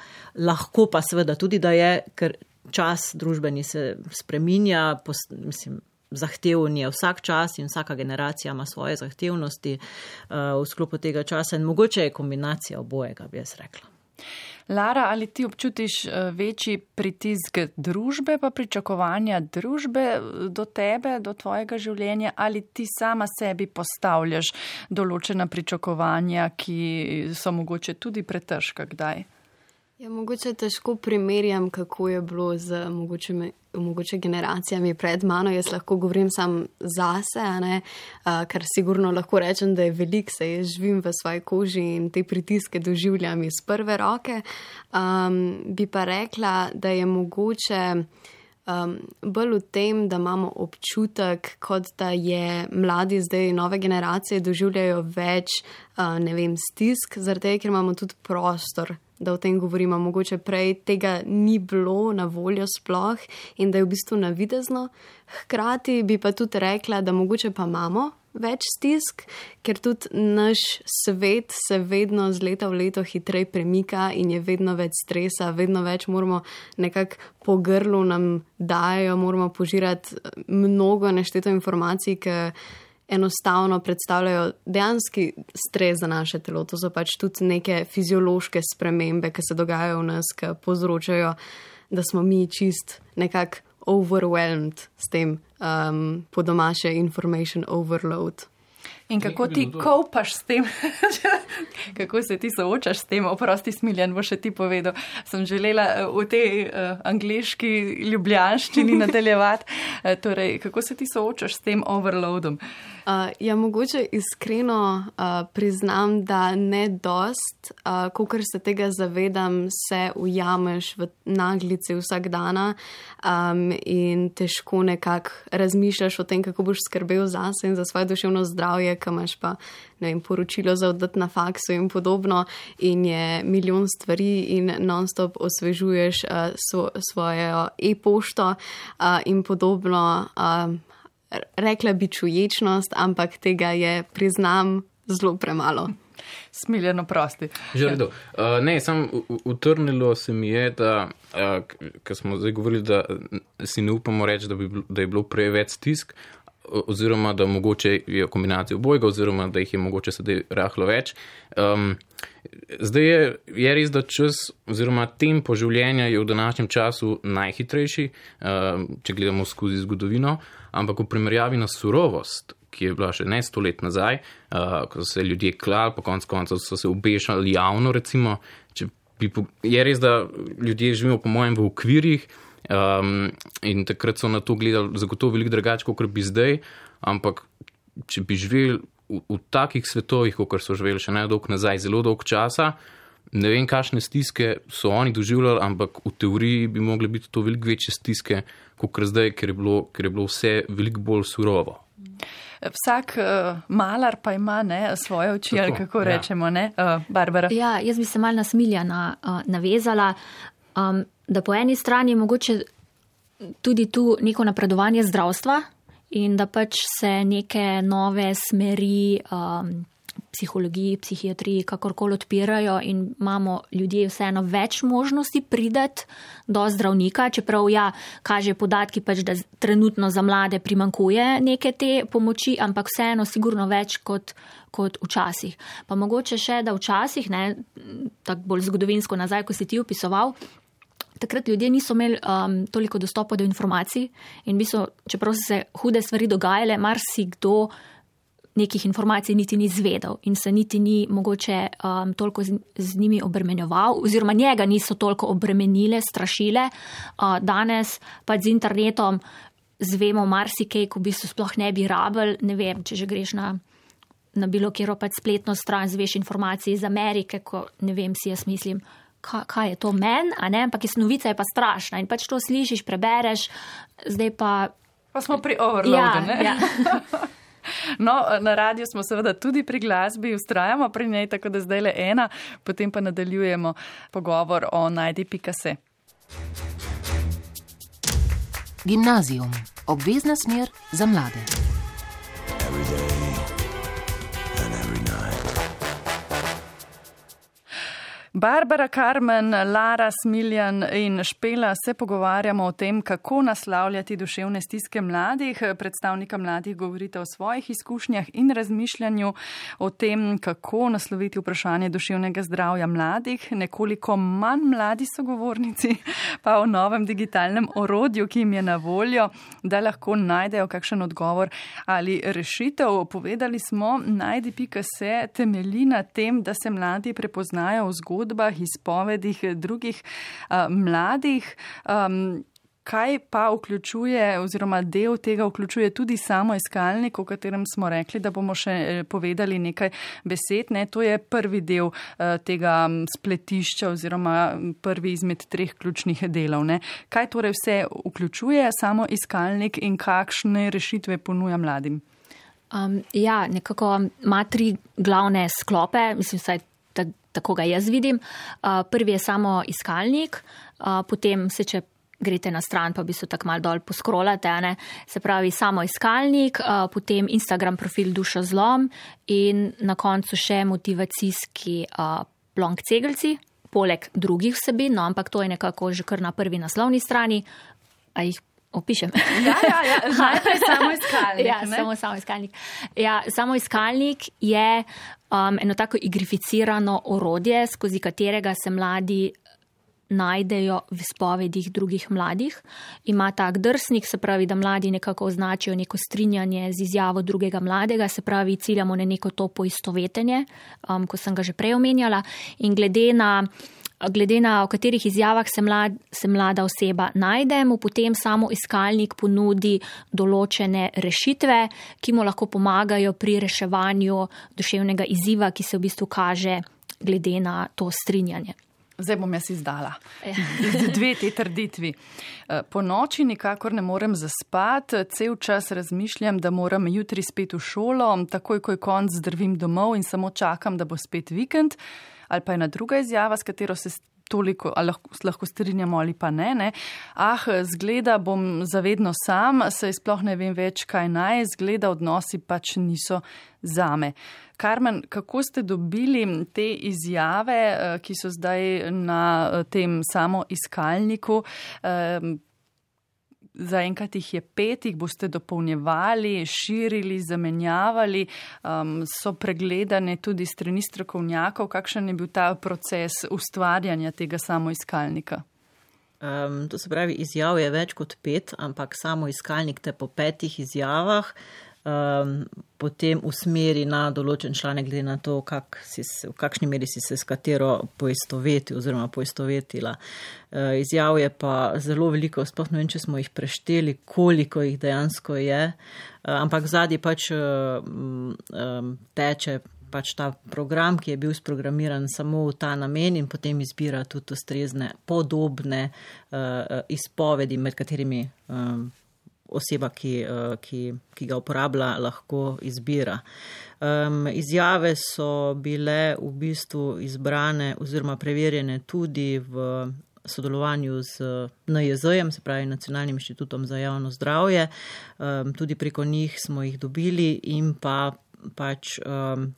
lahko pa seveda tudi, da je, ker čas družbeni se spreminja, pos, mislim, zahtevni je vsak čas in vsaka generacija ima svoje zahtevnosti uh, v sklopu tega časa in mogoče je kombinacija obojega, bi jaz rekla. Lara, ali ti občutiš eh, večji pritisk družbe, pa pričakovanja družbe eh, do tebe, do tvojega življenja, ali ti sama sebi postavljaš določena pričakovanja, ki so mogoče tudi pretežka kdaj? Ja, mogoče težko primerjam, kako je bilo z mogoče, mogoče generacijami pred mano. Jaz lahko govorim sam zase, uh, ker sigurno lahko rečem, da je velik, se jaz živim v svoji koži in te pritiske doživljam iz prve roke. Um, bi pa rekla, da je mogoče. Um, bolj v tem, da imamo občutek, kot da je mladi zdaj, nove generacije, doživljajo več, uh, ne vem, stisk, zaradi tega, ker imamo tudi prostor da o tem govorimo. Mogoče prej tega ni bilo na voljo sploh in da je v bistvu navidezno. Hkrati bi pa tudi rekla, da mogoče pa imamo več stisk, ker tudi naš svet se vedno z leta v leto hitreje premika in je vedno več stresa, vedno več moramo nekako po grlu nam dajo, moramo požirati mnogo nešteto informacij, ki enostavno predstavljajo dejanski stres za naše telo. To so pač tudi neke fiziološke spremembe, ki se dogajajo v nas, ki povzročajo, da smo mi čist nekako overwhelmed s tem um, po domače information overload. In kako ti kopaš s tem, kako se ti soočaš s tem, oprosti smiljen, bo še ti povedal. Sem želela eh, v tej uh, angliški ljubljanščini nadaljevati. Uh, torej, kako se ti soočaš s tem overloadom? Uh, ja, mogoče iskreno uh, priznam, da ne dost, uh, ko se tega zavedam, se ujameš v naglici vsak dan um, in težko nekako razmišljaš o tem, kako boš skrbel zase in za svoje duševno zdravje ki imaš pa vem, poročilo za oddati na faksu in podobno, in je milijon stvari, in non-stop osvežuješ uh, svo, svojo e-pošto uh, in podobno. Uh, rekla bi čuječnost, ampak tega je, priznam, zelo premalo. Smiljeno prosti. Že redo. Uh, ne, sam utrnilo se mi je, da, uh, ker smo zdaj govorili, da si ne upamo reči, da, bi, da je bilo preveč stisk, oziroma da mogoče je kombinacija obojega, oziroma da jih je mogoče sedaj rahlo več. Um, zdaj je, je res, da čas oziroma tempo življenja je v današnjem času najhitrejši, um, če gledamo skozi zgodovino, ampak v primerjavi na surovost, ki je bila še ne sto let nazaj, uh, ko so se ljudje klali, po koncu koncev so se obešali javno, recimo, bi, je res, da ljudje živimo po mojem v okvirih, Um, in takrat so na to gledali zagotovo veliko drugače, kot bi zdaj. Ampak, če bi živeli v, v takih svetovih, kot so živeli še najdolg nazaj, zelo dolg časa, ne vem, kakšne stiske so oni doživljali, ampak v teoriji bi mogli biti to veliko večje stiske, kot zdaj, ker je, bilo, ker je bilo vse veliko bolj surovo. Vsak uh, malar pa ima ne, svoje oči, ali kako ja. rečemo, ne, uh, Barbara. Ja, jaz bi se mal nasmiljena uh, navezala. Um, da po eni strani je mogoče tudi tu neko napredovanje zdravstva in da pač se neke nove smeri um, psihologiji, psihiatriji, kakorkoli odpirajo in imamo ljudje vseeno več možnosti prideti do zdravnika, čeprav ja, kaže podatki pač, da trenutno za mlade primankuje neke te pomoči, ampak vseeno sigurno več kot, kot včasih. Pa mogoče še, da včasih, ne, tako bolj zgodovinsko nazaj, ko si ti opisoval, Takrat ljudje niso imeli um, toliko dostopa do informacij in bi so, čeprav so se hude stvari dogajale, marsikdo nekih informacij niti ni zvedel in se niti ni mogoče um, toliko z, z njimi obremenjeval, oziroma njega niso toliko obremenile, strašile. Uh, danes pa z internetom zvemo marsikaj, ko bi se sploh ne bi rabili. Ne vem, če že greš na, na bilo kjer pač spletno stran, zveš informacije iz Amerike, ko ne vem, si jaz mislim kaj, kaj je to men, ampak iz novice je pa strašna in pač to slišiš, prebereš, zdaj pa. Pa smo pri overloadu. Ja, ja. No, na radiju smo seveda tudi pri glasbi, ustrajamo pri njej, tako da zdaj le ena, potem pa nadaljujemo pogovor o najdi.se. Gimnazijum, obvezna smer za mlade. Barbara Karmen, Lara Smiljan in Špela se pogovarjamo o tem, kako naslavljati duševne stiske mladih. Predstavnika mladih govorite o svojih izkušnjah in razmišljanju o tem, kako nasloviti vprašanje duševnega zdravja mladih. Nekoliko manj mladi sogovornici pa o novem digitalnem orodju, ki jim je na voljo, da lahko najdejo kakšen odgovor ali rešitev. Povedali smo, najdi.se temelji na tem, da se mladi prepoznajo v zgodbi zgodbah, izpovedih drugih uh, mladih. Um, Kaj pa vključuje, oziroma del tega vključuje tudi samo iskalnik, o katerem smo rekli, da bomo še eh, povedali nekaj besed. Ne? To je prvi del tega spletišča, oziroma prvi izmed treh ključnih delov. Ne? Kaj torej vse vključuje samo iskalnik in kakšne rešitve ponuja mladim? Um, ja, nekako ima tri glavne sklope, mislim, vsaj tako ga jaz vidim. Prvi je samo iskalnik, potem se če. Grete na stran, pa bi se tako mal dol poskrolate, ne? se pravi samo iskalnik, potem Instagram profil Duša zlom in na koncu še motivacijski plonk cegelci, poleg drugih vsebin, no, ampak to je nekako že kar na prvi naslovni strani. A jih opišem. Ja, ja, ja. najprej samo iskalnik. Ja, samo, samo iskalnik. Ja, samo iskalnik je um, eno tako igrificirano orodje, skozi katerega se mladi najdejo v spovedih drugih mladih. Ima tak drsnik, se pravi, da mladi nekako označijo neko strinjanje z izjavo drugega mladega, se pravi, ciljamo na neko to poistovetenje, um, ko sem ga že prej omenjala. In glede na glede na v katerih izjavah se, mlad, se mlada oseba najde, mu potem samo iskalnik ponudi določene rešitve, ki mu lahko pomagajo pri reševanju duševnega izziva, ki se v bistvu kaže glede na to strinjanje. Zdaj bom jaz izdala ja. dve te trditvi. Eh, po noči nikakor ne morem zaspati, cel čas razmišljam, da moram jutri spet v šolo, takoj, ko je konc, zdrvim domov in samo čakam, da bo spet vikend ali pa ena druga izjava, s katero se toliko lahko, lahko strinjamo ali pa ne, ne. Ah, zgleda, bom zavedno sam, se sploh ne vem več, kaj naj, zgleda, odnosi pač niso zame. Karmen, kako ste dobili te izjave, eh, ki so zdaj na eh, tem samo iskalniku? Zaenkrat jih je pet, jih boste dopolnjevali, širili, zamenjavali, um, so pregledane tudi strani strokovnjakov. Kakšen je bil ta proces ustvarjanja tega samoiskalnika? Um, to se pravi, izjav je več kot pet, ampak samo iskalnik te po petih izjavah um, potem usmeri na določen članek, glede na to, kak si, v kakšni meri si se s katero poistoveti oziroma poistovetila. Uh, izjav je pa zelo veliko, sploh ne vem, če smo jih prešteli, koliko jih dejansko je, uh, ampak zadnji pač uh, um, teče. Pač ta program, ki je bil sprogramiran samo v ta namen, in potem izbira tudi ustrezne, podobne uh, izpovedi, med katerimi um, oseba, ki, eh, ki, ki ga uporablja, lahko izbira. Um, izjave so bile v bistvu izbrane oziroma preverjene tudi v sodelovanju z NJZ-jem, se pravi Nacionalnim inštitutom za javno zdravje. Um, tudi preko njih smo jih dobili in pa pač. Um,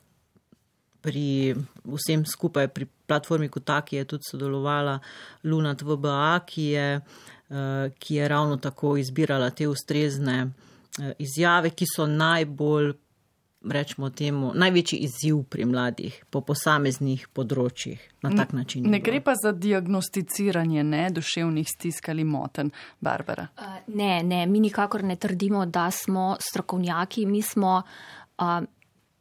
Pri vsem skupaj, pri platformi Kotaki je tudi sodelovala Lunat VBA, ki je uh, Eh, ki je ravno tako izbirala te ustrezne eh, izjave, ki so najbolj, rečemo temu, največji izziv pri mladih po posameznih področjih na tak način. Ne gre pa za diagnosticiranje ne, duševnih stisk ali moten, Barbara. Uh, ne, ne, mi nikakor ne trdimo, da smo strokovnjaki, mi smo. Uh,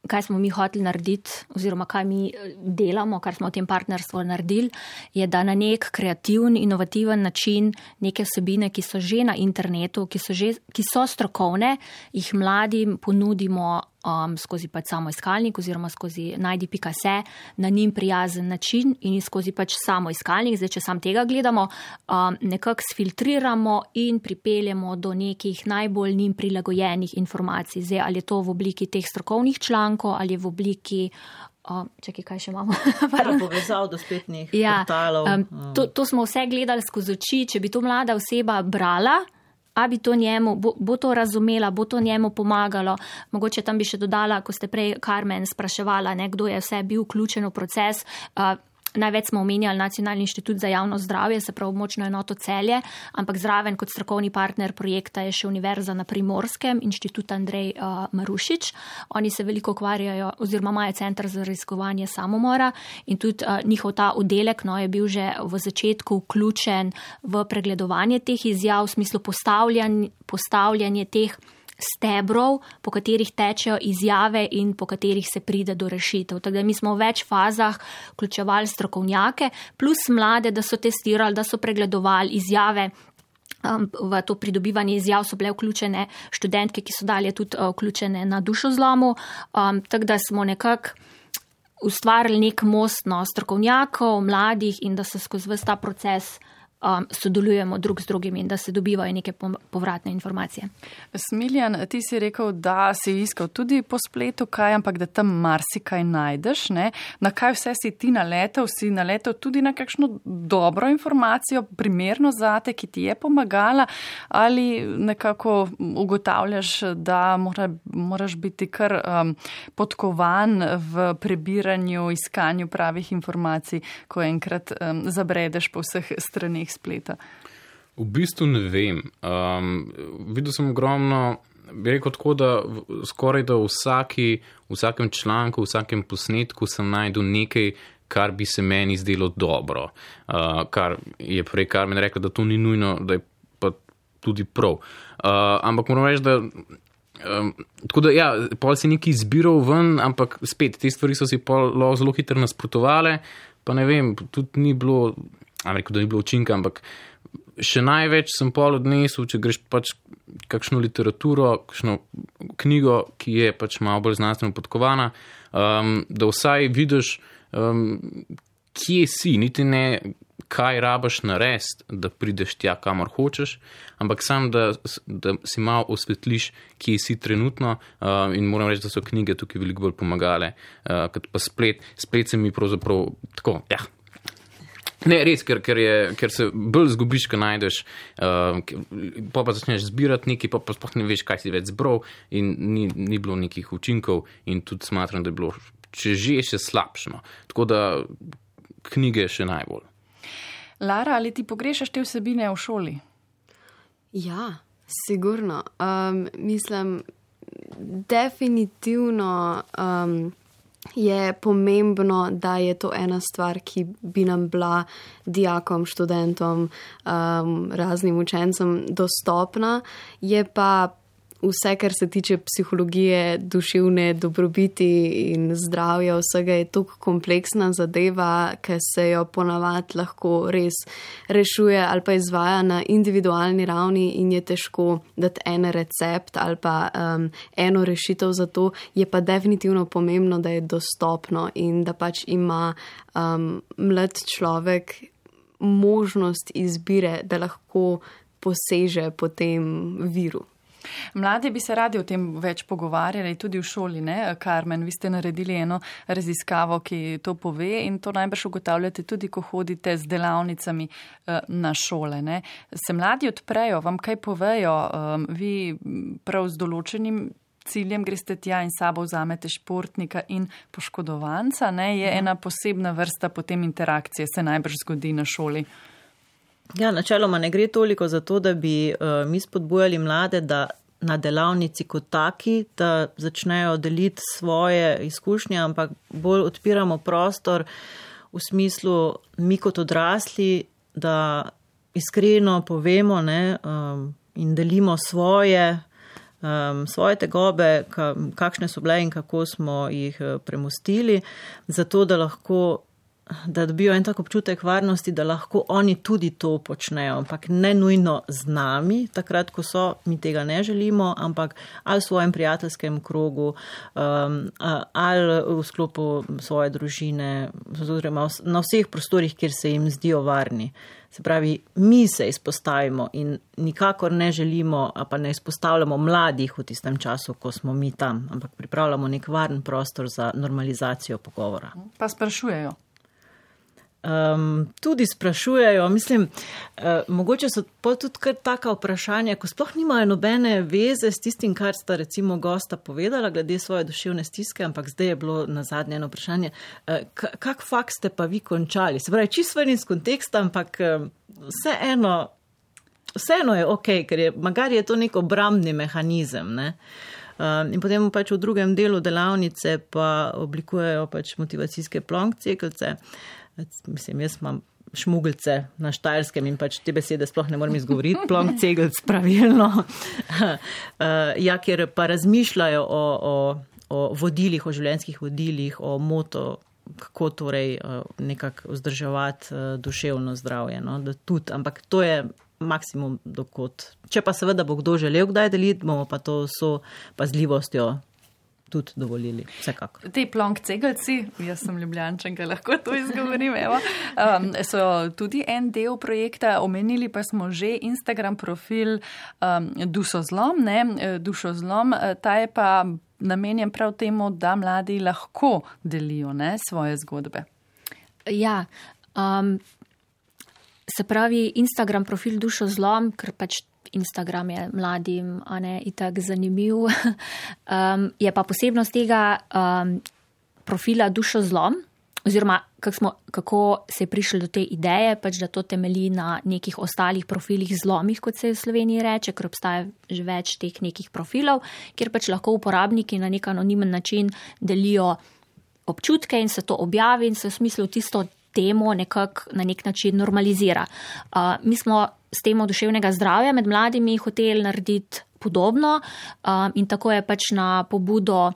kaj smo mi hoteli narediti, oziroma kaj mi eh, delamo, kar smo v tem partnerstvu naredili, je, da na nek kreativen, inovativen način neke vsebine, ki so že na internetu, ki so, že, ki so strokovne, jih mladim ponudimo um, skozi pač samo iskalnik oziroma skozi najdi.se na njim prijazen način in skozi pač samo iskalnik. Zdaj, če sam tega gledamo, um, nekako sfiltriramo in pripeljemo do nekih najbolj njim prilagojenih informacij. Zdaj, ali je to v obliki teh strokovnih člankov ali je v obliki. Um, čakaj, kaj še imamo? Povezal do spletnih ja, portalov. Um, to, to smo vse gledali skozi oči. Če bi to mlada oseba brala, a bi to njemu, bo, bo to razumela, bo to njemu pomagalo. Mogoče tam bi še dodala, ko ste prej Karmen spraševala, ne, kdo je vse bil vključen v proces. Uh, Največ smo omenjali Nacionalni inštitut za javno zdravje, se pravi močno enoto celje, ampak zraven kot strokovni partner projekta je še Univerza na Primorskem, inštitut Andrej uh, Marušič. Oni se veliko ukvarjajo oziroma imajo centr za raziskovanje samomora in tudi uh, njihov ta oddelek no, je bil že v začetku vključen v pregledovanje teh izjav v smislu postavljanja, postavljanje teh stebrov, po katerih tečejo izjave in po katerih se pride do rešitev. Tako da mi smo v več fazah vključevali strokovnjake, plus mlade, da so testirali, da so pregledovali izjave. Um, v to pridobivanje izjav so bile vključene študentke, ki so dalje tudi uh, vključene na dušo zlomu. Um, tako da smo nekako ustvarili nek most no, strokovnjakov, mladih in da se skozi vsta proces um, sodelujemo drug z drugim in da se dobivajo neke povratne informacije. Smiljan, ti si rekel, da si iskal tudi po spletu kaj, ampak da tam marsikaj najdeš. Ne? Na kaj vse si ti naletel? Si naletel tudi na kakšno dobro informacijo, primerno zate, ki ti je pomagala ali nekako ugotavljaš, da mora, moraš biti kar um, podkovan v prebiranju, iskanju pravih informacij, ko enkrat um, zabredeš po vseh stranih stranih spleta? V bistvu ne vem. Um, videl sem ogromno, rekel tako, da skoraj da vsaki, v vsakem članku, v vsakem posnetku sem najdel nekaj, kar bi se meni zdelo dobro. Uh, kar je prej Karmen rekel, da to ni nujno, da je pa tudi prav. Uh, ampak moram reči, da. Um, tako da, ja, pol si neki izbiral ven, ampak spet te stvari so si pol zelo hitro nasprotovale, pa ne vem, tudi ni bilo rekel, da ni bilo učinka, ampak še največ sem pol odnesel, če greš pač kakšno literaturo, kakšno knjigo, ki je pač malo bolj znanstveno podkovana, um, da vsaj vidiš, um, kje si, niti ne kaj rabaš narediti, da prideš tja, kamor hočeš, ampak sam, da, da si malo osvetliš, kje si trenutno. Uh, in moram reči, da so knjige tukaj veliko bolj pomagale, uh, kot pa splet. Splet se mi pravzaprav tako, ja, Ne, res, ker, ker, je, ker se bolj zgubiš, ko najdeš, uh, pa pa začneš zbirati nekaj, pa pa sploh ne veš, kaj si več zbral in ni, ni bilo nekih učinkov in tudi smatram, da je bilo, če že, še slabšno. Tako da knjige še najbolj. Lara, ali ti pogrešaš te vsebine v šoli? Ja, sigurno. Um, mislim, definitivno. Um, je pomembno, da je to ena stvar, ki bi nam bila dijakom, študentom, um, raznim učencem dostopna, je pa vse, kar se tiče psihologije, duševne dobrobiti in zdravja, vsega je tako kompleksna zadeva, ker se jo ponavadi lahko res rešuje ali pa izvaja na individualni ravni in je težko dati en recept ali pa um, eno rešitev za to. Je pa definitivno pomembno, da je dostopno in da pač ima um, mlad človek možnost izbire, da lahko poseže po tem viru. Mladi bi se radi o tem več pogovarjali, tudi v šoli, ne? Karmen, vi ste naredili eno raziskavo, ki to pove in to najbrž ugotavljate tudi, ko hodite z delavnicami eh, na šole. Ne? Se mladi odprejo, vam kaj povejo, um, vi prav z določenim. Ciljem greste tja in sabo vzamete športnika in poškodovanca, ne? je ja. ena posebna vrsta potem interakcije, se najbrž zgodi na šoli. Ja, načeloma ne gre toliko za to, da bi uh, mi spodbujali mlade, da na delavnici kot taki, da začnejo deliti svoje izkušnje, ampak bolj odpiramo prostor v smislu mi kot odrasli, da iskreno povemo ne, um, in delimo svoje, um, svoje tegobe, ka, kakšne so bile in kako smo jih uh, premustili, zato da lahko da dobijo en tak občutek varnosti, da lahko oni tudi to počnejo, ampak ne nujno z nami, takrat, ko so, mi tega ne želimo, ampak ali v svojem prijateljskem krogu, um, ali v sklopu svoje družine, oziroma na vseh prostorih, kjer se jim zdijo varni. Se pravi, mi se izpostavimo in nikakor ne želimo, pa ne izpostavljamo mladih v tistem času, ko smo mi tam, ampak pripravljamo nek varen prostor za normalizacijo pogovora. Pa sprašujejo. Um, tudi sprašujejo. Mislim, uh, mogoče so pa tudi kar taka vprašanja, ko sploh nimajo nobene veze s tistim, kar sta recimo gosta povedala glede svoje duševne stiske, ampak zdaj je bilo na zadnje eno vprašanje, uh, kak fakt ste pa vi končali? Se pravi, čisto ven iz konteksta, ampak uh, vseeno. Vseeno je ok, ker je, magari je to nek obrambni mehanizem. Ne? Um, in potem pač v drugem delu delavnice pa oblikujejo pač motivacijske plonkcije, kot se uh, mislim, jaz imam šmugelce na štajerskem in pač te besede sploh ne morem izgovoriti, plonk cegelc pravilno. ja, ker pa razmišljajo o, o, o vodilih, o življenjskih vodilih, o moto, kako torej eh, nekako vzdrževati eh, duševno zdravje. No? Tudi, ampak to je maksimum dokot. Če pa seveda bo kdo želel kdaj deliti, bomo pa to so pazljivostjo tudi dovolili. Vsekakor. Te plonk cegelci, jaz sem ljubljančanka, lahko to izgovorim, evo, um, so tudi en del projekta, omenili pa smo že Instagram profil um, Dušozlom, ne, Dušozlom, ta je pa namenjen prav temu, da mladi lahko delijo ne, svoje zgodbe. Ja, um, se pravi Instagram profil Dušozlom, ker pač Instagram je mladim, a ne itak zanimiv. um, je pa posebnost tega um, profila Dušo zlom, oziroma kak smo, kako se je prišel do te ideje, pač da to temelji na nekih ostalih profilih zlomih, kot se v Sloveniji reče, ker obstaja že več teh nekih profilov, kjer pač lahko uporabniki na nek anonimen način delijo občutke in se to objavi in se v smislu tisto temo nekako na nek način normalizira. Uh, mi smo s temo duševnega zdravja med mladimi hoteli narediti podobno um, in tako je pač na pobudo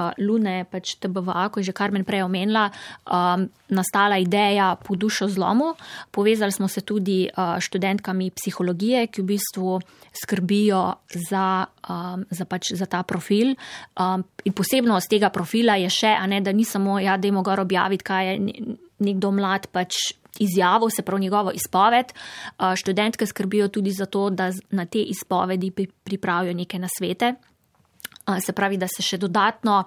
uh, Lune, pač TBVA, ko je že Karmen prej omenila, um, nastala ideja po dušo zlomu. Povezali smo se tudi uh, študentkami psihologije, ki v bistvu skrbijo za, um, za, pač, za ta profil. Um, in posebnost tega profila je še, ne, da ni samo, ja, da je mogo objaviti, kaj je nekdo mlad pač izjavo, se pravi njegovo izpoved. Študentke skrbijo tudi za to, da na te izpovedi pripravijo neke nasvete. Se pravi, da se še dodatno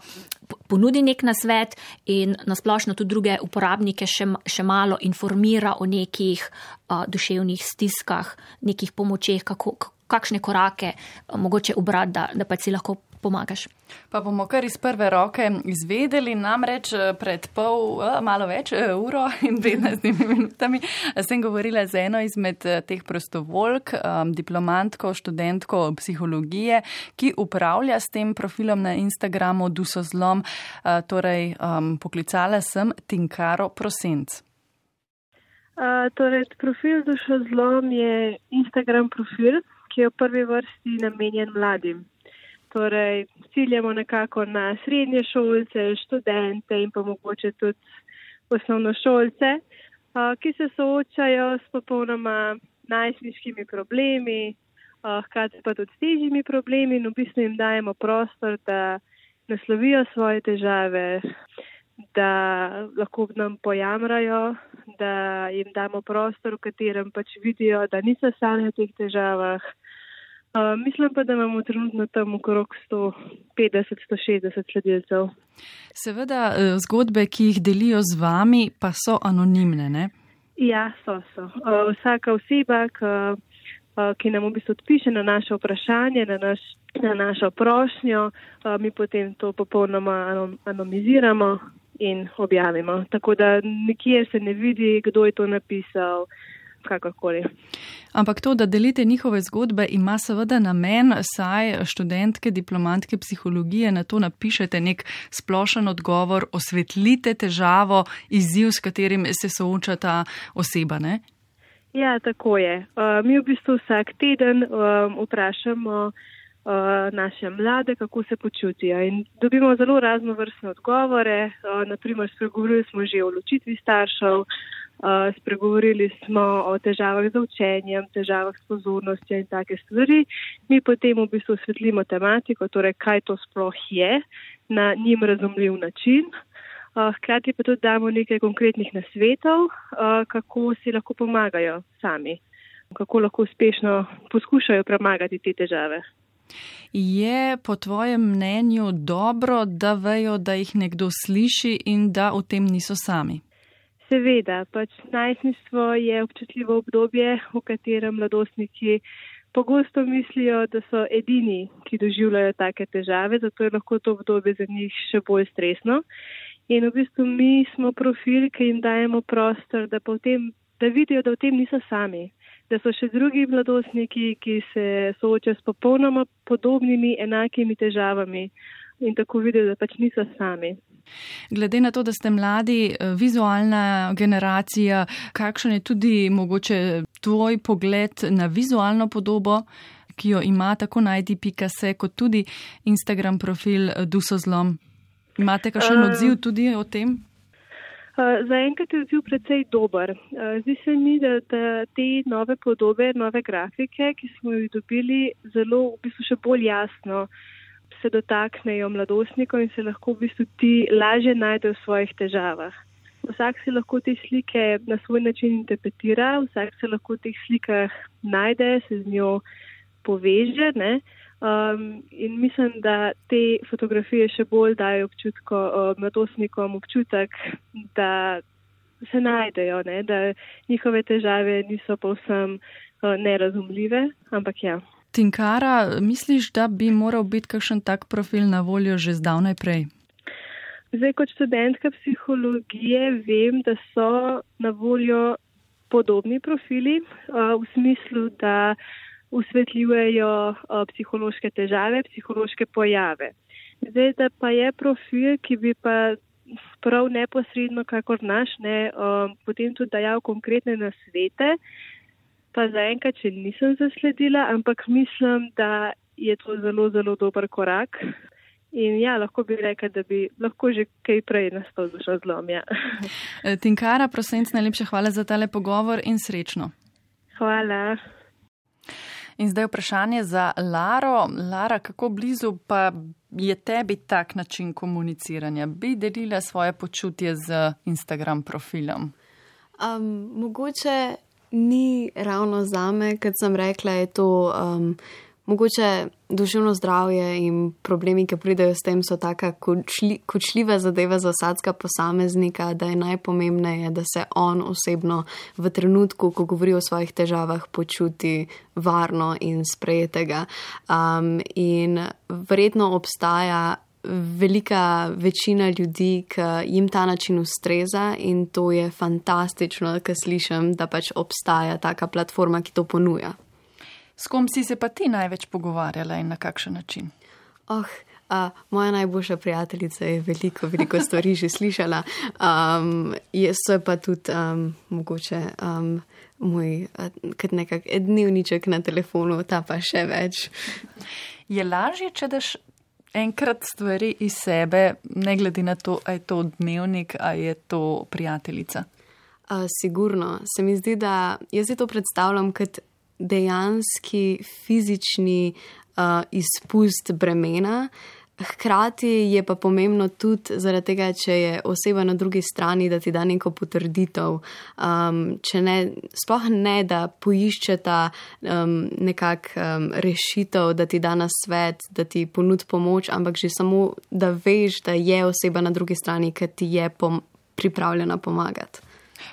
ponudi nek nasvet in nasplošno tudi druge uporabnike še, še malo informira o nekih uh, duševnih stiskah, nekih pomočeh, kako, kakšne korake mogoče obrati, da, da pa si lahko pomagaš. Pa bomo kar iz prve roke izvedeli, namreč eh, pred pol, eh, malo več, eh, uro in 15 minutami sem govorila z eno izmed teh prostovoljk, diplomantko, študentko psihologije, ki upravlja s tem profilom na Instagramu Dusozlom. Torej, poklicala sem Tinkaro Prosenc. Uh, torej, profil Dušozlom je Instagram profil, ki je v prvi vrsti namenjen mladim. Torej, ciljamo nekako na srednje šolce, študente in pa mogoče tudi osnovnošolce, ki se soočajo s popolnoma najsnižjimi problemi, hkrati pa tudi s težjimi problemi in v bistvu jim dajemo prostor, da naslovijo svoje težave, da lahko nam pojamrajo, da jim damo prostor, v katerem pač vidijo, da niso sami v teh težavah mislim pa, da imamo trenutno tam okrog 150-160 sledilcev. Seveda, e, zgodbe, ki jih delijo z vami, pa so anonimne, ne? Ja, so. so. Vsaka oseba, ki nam v bistvu odpiše na naše vprašanje, na, naš, na našo prošnjo, mi potem to popolnoma anonimiziramo in objavimo. Tako da nikjer se ne vidi, kdo je to napisal kakorkoli. Ampak to, da delite njihove zgodbe, ima seveda namen, saj študentke, diplomantke psihologije na to napišete nek splošen odgovor, osvetlite težavo, izziv, s katerim se sooča ta oseba. Ne? Ja, tako je. Uh, mi v bistvu vsak teden um, vprašamo uh, naše mlade, kako se počutijo in dobimo zelo raznovrstne odgovore. Uh, naprimer, spregovorili smo že o ločitvi staršev. Uh, spregovorili smo o težavah z učenjem, težavah s pozornostjo in take stvari. Mi potem v bistvu osvetlimo tematiko, torej kaj to sploh je, na njim razumljiv način. Uh, hkrati pa tudi damo nekaj konkretnih nasvetov, uh, kako si lahko pomagajo sami, kako lahko uspešno poskušajo premagati te težave. Je po tvojem mnenju dobro, da vejo, da jih nekdo sliši in da o tem niso sami? Seveda, pač najstništvo je občutljivo obdobje, v katerem mladostniki pogosto mislijo, da so edini, ki doživljajo take težave, zato je lahko to obdobje za njih še bolj stresno. In v bistvu mi smo profil, ki jim dajemo prostor, da, tem, da vidijo, da v tem niso sami, da so še drugi mladostniki, ki se soočajo s popolnoma podobnimi, enakimi težavami in tako vidijo, da pač niso sami. Glede na to, da ste mladi, eh, vizualna generacija, kakšen je tudi mogoče tvoj pogled na vizualno podobo, ki jo ima tako najdi.se, kot tudi Instagram profil eh, Dusozlom? Imate kakšen uh, odziv tudi o tem? Uh, Zaenkrat je odziv precej dober. Uh, zdi se mi, da, da te nove podobe, nove grafike, ki smo jih dobili, zelo v bistvu še bolj jasno uh, se dotaknejo mladostnikov in se lahko v bistvu ti lažje najdejo v svojih težavah. Vsak si lahko te slike na svoj način interpretira, vsak se lahko v teh slikah najde, se z njo poveže. Ne? Um, in mislim, da te fotografije še bolj dajo občutko uh, mladostnikom občutek, da se najdejo, ne? da njihove težave niso povsem uh, nerazumljive, ampak ja. Tinkara, misliš, da bi moral biti kakšen tak profil na voljo že zdavnaj prej? Zdaj, kot študentka psihologije, vem, da so na voljo podobni profili v smislu, da usvetljujejo psihološke težave, psihološke pojave. Zdaj, da pa je profil, ki bi pa prav neposredno, kakor naš, ne, uh, potem tudi dajal konkretne nasvete, pa zaenkrat še nisem zasledila, ampak mislim, da je to zelo, zelo dober korak. In ja, lahko bi rekel, da bi lahko že kaj prej nastal duša zlom. Ja. E, Tinkara, prosim, najlepša hvala za tale pogovor in srečno. Hvala. In zdaj vprašanje za Laro. Lara, kako blizu pa je tebi tak način komuniciranja? Bi delila svoje počutje z Instagram profilom? Um, mogoče ni ravno za me, kot sem rekla, je to um, mogoče duševno zdravje in problemi, ki pridejo s tem, so taka kočli, kočljiva zadeva za vsakega posameznika, da je najpomembneje, da se on osebno v trenutku, ko govori o svojih težavah, počuti varno in sprejetega. Um, in verjetno obstaja velika večina ljudi, ki jim ta način ustreza in to je fantastično, ker slišim, da pač obstaja taka platforma, ki to ponuja. S kom si se pa ti največ pogovarjala in na kakšen način? Oh, uh, moja najboljša prijateljica je veliko, veliko stvari že slišala. Um, je, so pa tudi um, mogoče um, moj uh, nekak dnevniček na telefonu, ta pa še več. Je lažje, če daš enkrat stvari iz sebe, ne glede na to, ali je to dnevnik ali je to prijateljica? Uh, sigurno. Se mi zdi, da jaz si to predstavljam kot dejanski fizični uh, izpust bremena. Uh, Hkrati je pa pomembno tudi zaradi tega, če je oseba na drugi strani, da ti da neko potrditev. Um, če ne, sploh ne, da poiščeta um, nekak um, rešitev, da ti da na svet, da ti ponud pomoč, ampak že samo, da veš, da je oseba na drugi strani, ki ti je pom pripravljena pomagati.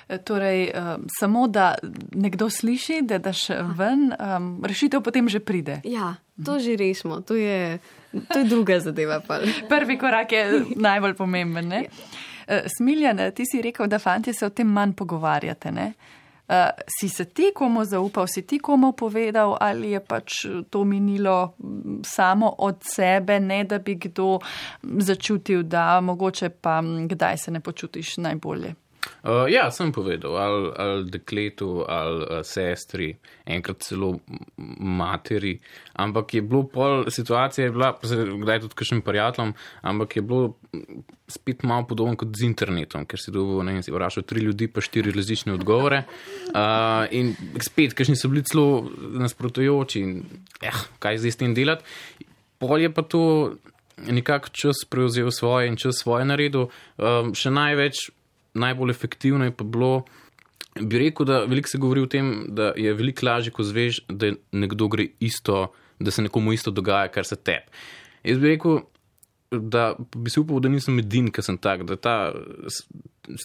E, torej, um, samo da nekdo sliši, da daš ven, um, rešitev potem že pride. Ja, to že rešimo, to je, to je druga zadeva. Pa. Prvi korak je najbolj pomemben. Ne? E, Smiljan, ti si rekel, da fanti se o tem manj pogovarjate. Ne? Uh, si se ti komu zaupal, si ti komu povedal, ali je pač to minilo samo od sebe, ne da bi kdo začutil, da mogoče pa kdaj se ne počutiš najbolje? Uh, ja, sem povedal, ali, ali dekletu, ali uh, sestri, enkrat celo materi. Ampak je bilo pol situacije, je bila, kdaj tudi kakšnim prijateljem, ampak je bilo spet malo podobno kot z internetom, ker si dobil, ne vem, si vprašal tri ljudi, pa štiri različne odgovore. Uh, in spet, kakšni so bili celo nasprotujoči in eh, kaj zdaj s tem delati. Pol je pa to nekako čas prevzel svoje in čas svoje naredil. Um, še največ najbolj efektivno je pa bilo, bi rekel, da veliko se govori o tem, da je veliko lažje, ko zveš, da nekdo gre isto, da se nekomu isto dogaja, kar se tebi. Jaz bi rekel, da bi si upal, da nisem edin, ki sem tak, da ta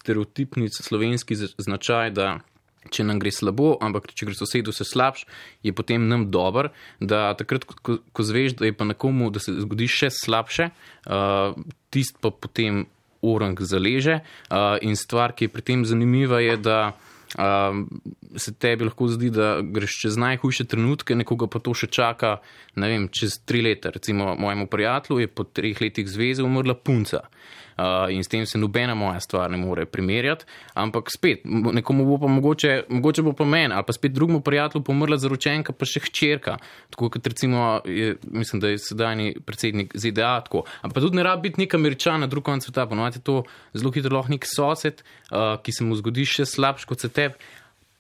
stereotipni slovenski značaj, da če nam gre slabo, ampak če gre sosedu se slabš, je potem nam dober, da takrat, ko, ko zveš, da je pa nekomu, da se zgodi še slabše, uh, tist pa potem orang zaleže. Uh, in stvar, ki je pri tem zanimiva, je, da um, se tebi lahko zdi, da greš čez najhujše trenutke, nekoga pa to še čaka, ne vem, čez tri leta. Recimo mojemu prijatelju je po treh letih zveze umrla punca. Uh, in s tem se nobena moja stvar ne more primerjati, ampak spet, nekomu bo pa mogoče, mogoče bo pa meni, ali pa spet drugemu prijatelju pomrla zaročenka, pa še hčerka. Tako kot recimo, je, mislim, da je sedajni predsednik ZDA tako. Ampak tudi ne rabi biti nek američan na drugem koncu sveta, ponovadi je to zelo hitro lahko nek sosed, uh, ki se mu zgodi še slabš kot se tebi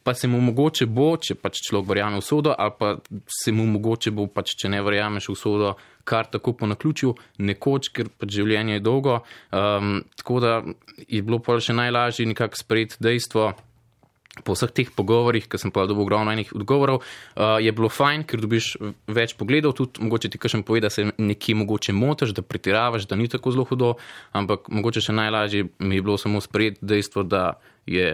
pa se mu mogoče bo, če pač človek verjame v sodo, ali pa se mu mogoče bo, pač, če ne verjameš v sodo, kar tako po naključju, nekoč, ker pač življenje je dolgo. Um, tako da je bilo pa še najlažje nekako sprejeti dejstvo. Po vseh teh pogovorih, ki sem pa dobil ogromno enih odgovorov, uh, je bilo fajn, ker dobiš več pogledov, tudi mogoče ti kažem povedati, da se nekje mogoče motiš, da pretiravaš, da ni tako zelo hudo, ampak mogoče še najlažje mi je bilo samo sprejeti dejstvo, da je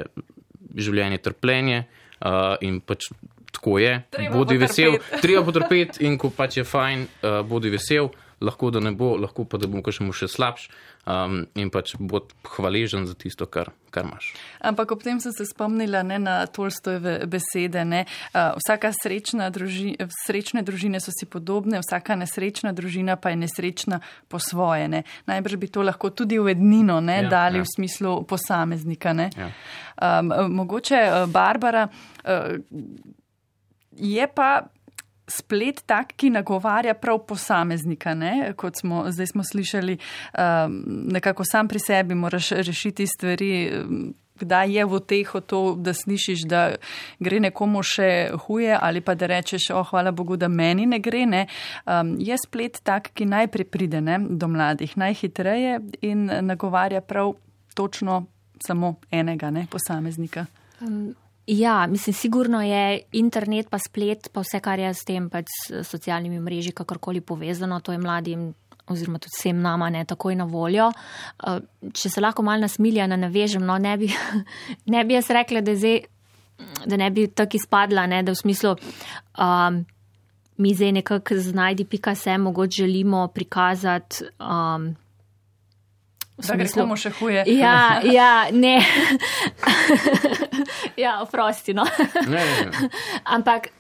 življenje trpljenje uh, in pač tako je. Treba bodi vesel, potrpeti. treba potrpeti in ko pač je fajn, uh, bodi vesel, lahko da ne bo, lahko pa da bo še mu še slabš um, in pač bod hvaležen za tisto, kar, kar imaš. Ampak ob tem sem se spomnila ne, na Tolstojeve besede. Ne, uh, vsaka srečna druži, srečne družine so si podobne, vsaka nesrečna družina pa je nesrečna po svoje. Ne. Najbrž bi to lahko tudi v ednino ne, Ja, dali ja. v smislu posameznika. Ne. Ja. Um, mogoče, uh, Barbara, uh, je pa splet tak, ki nagovarja prav posameznika, ne? kot smo zdaj smo slišali, um, nekako sam pri sebi moraš rešiti stvari. um, Kdaj je v teho to, da slišiš, da gre nekomu še huje, ali pa da rečeš, o, hvala Bogu, da meni ne gre. Ne? Um, je splet tak, ki najprej pride ne, do mladih, najhitreje in nagovarja prav točno samo enega ne, posameznika. Ja, mislim, sigurno je internet, pa splet, pa vse, kar je s tem pač s socialnimi mreži, kakorkoli povezano, to je mladim oziroma tudi vsem nama ne takoj na voljo. Uh, Če se lahko malo nasmiljena navežem, no ne bi, ne bi jaz rekla, da, zdaj, da ne bi tako izpadla, ne, da v smislu. Um, Mi zdaj nekako z najdi pika se mogoče želimo prikazati um, Da gre komu še huje. Ja, ja, ne. ja, oprosti, no. Ne, ne, ne. Ampak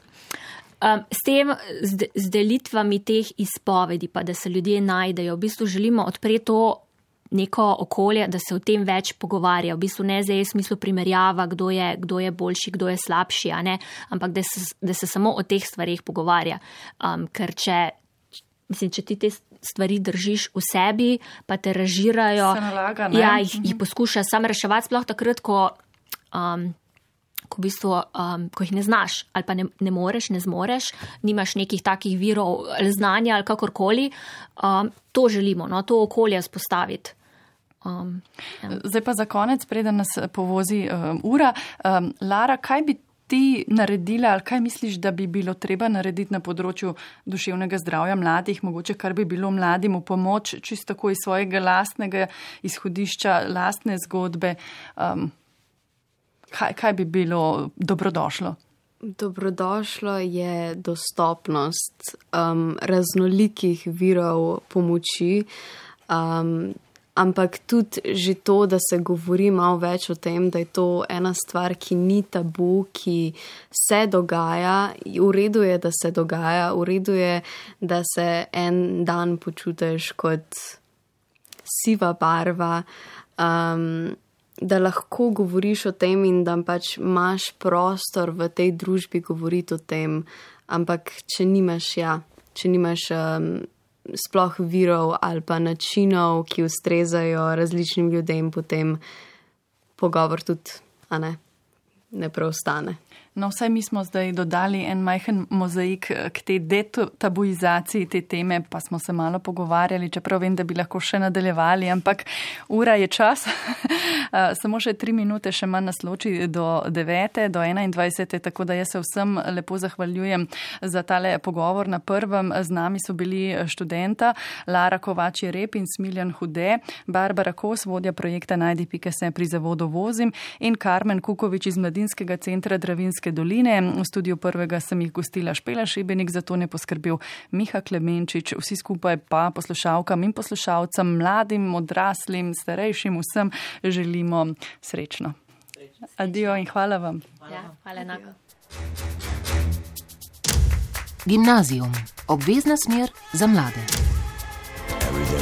um, s tem, z, z delitvami teh izpovedi, pa da se ljudje najdejo, v bistvu želimo odpreti to neko okolje, da se o tem več pogovarja. V bistvu ne zdaj v smislu primerjava, kdo je, kdo je boljši, kdo je slabši, a ne, ampak da se, da se samo o teh stvarih pogovarja. Um, ker če, mislim, če ti te stvari držiš v sebi, pa te ražirajo, Se nalaga, ne? ja, jih, jih poskuša sam reševati, sploh takrat, ko. Um, ko, v bistvu, um, ko jih ne znaš ali pa ne, ne moreš, ne zmoreš, nimaš nekih takih virov ali znanja ali kakorkoli, um, to želimo, no, to okolje spostaviti. Um, Zdaj pa za konec, preden nas povozi um, ura. Um, Lara, kaj bi ti naredila ali kaj misliš, da bi bilo treba narediti na področju duševnega zdravja mladih, mogoče kar bi bilo mladim v pomoč, čisto tako iz svojega lastnega izhodišča, lastne zgodbe? Um, kaj, kaj bi bilo dobrodošlo? Dobrodošlo je dostopnost um, raznolikih virov pomoči, um, ampak tudi že to, da se govori malo več o tem, da je to ena stvar, ki ni tabu, ki se dogaja. V redu je, da se dogaja, v redu je, da se en dan počutiš kot siva barva. Um, da lahko govoriš o tem in da pač imaš prostor v tej družbi govoriti o tem, ampak če nimaš, ja, če nimaš um, sploh virov ali pa načinov, ki ustrezajo različnim ljudem, potem pogovor tudi, a ne, ne preostane. No, vsaj mi smo zdaj dodali en majhen mozaik eh, k tej detabuizaciji te teme, pa smo se malo pogovarjali, čeprav vem, da bi lahko še nadaljevali, ampak ura je čas. Eh, samo še tri minute, še manj nas loči do 9. do 21. Tako da jaz se vsem lepo zahvaljujem za tale pogovor. Na prvem z nami so bili študenta Lara Kovači Rep in Smiljan Hude, Barbara Kos, vodja projekta Najdi.se pri zavodu Vozim in Karmen Kukovič iz Mladinskega centra Dravinske. Savinjske doline. V studiu prvega sem jih gostila Špela Šebenik, zato ne poskrbel Miha Klemenčič. Vsi skupaj pa poslušalkam in poslušalcem, mladim, odraslim, starejšim, vsem želimo srečno. Adijo in hvala vam. Hvala, ja, hvala enako. Gimnazijum, obvezna smer za mlade. Every day.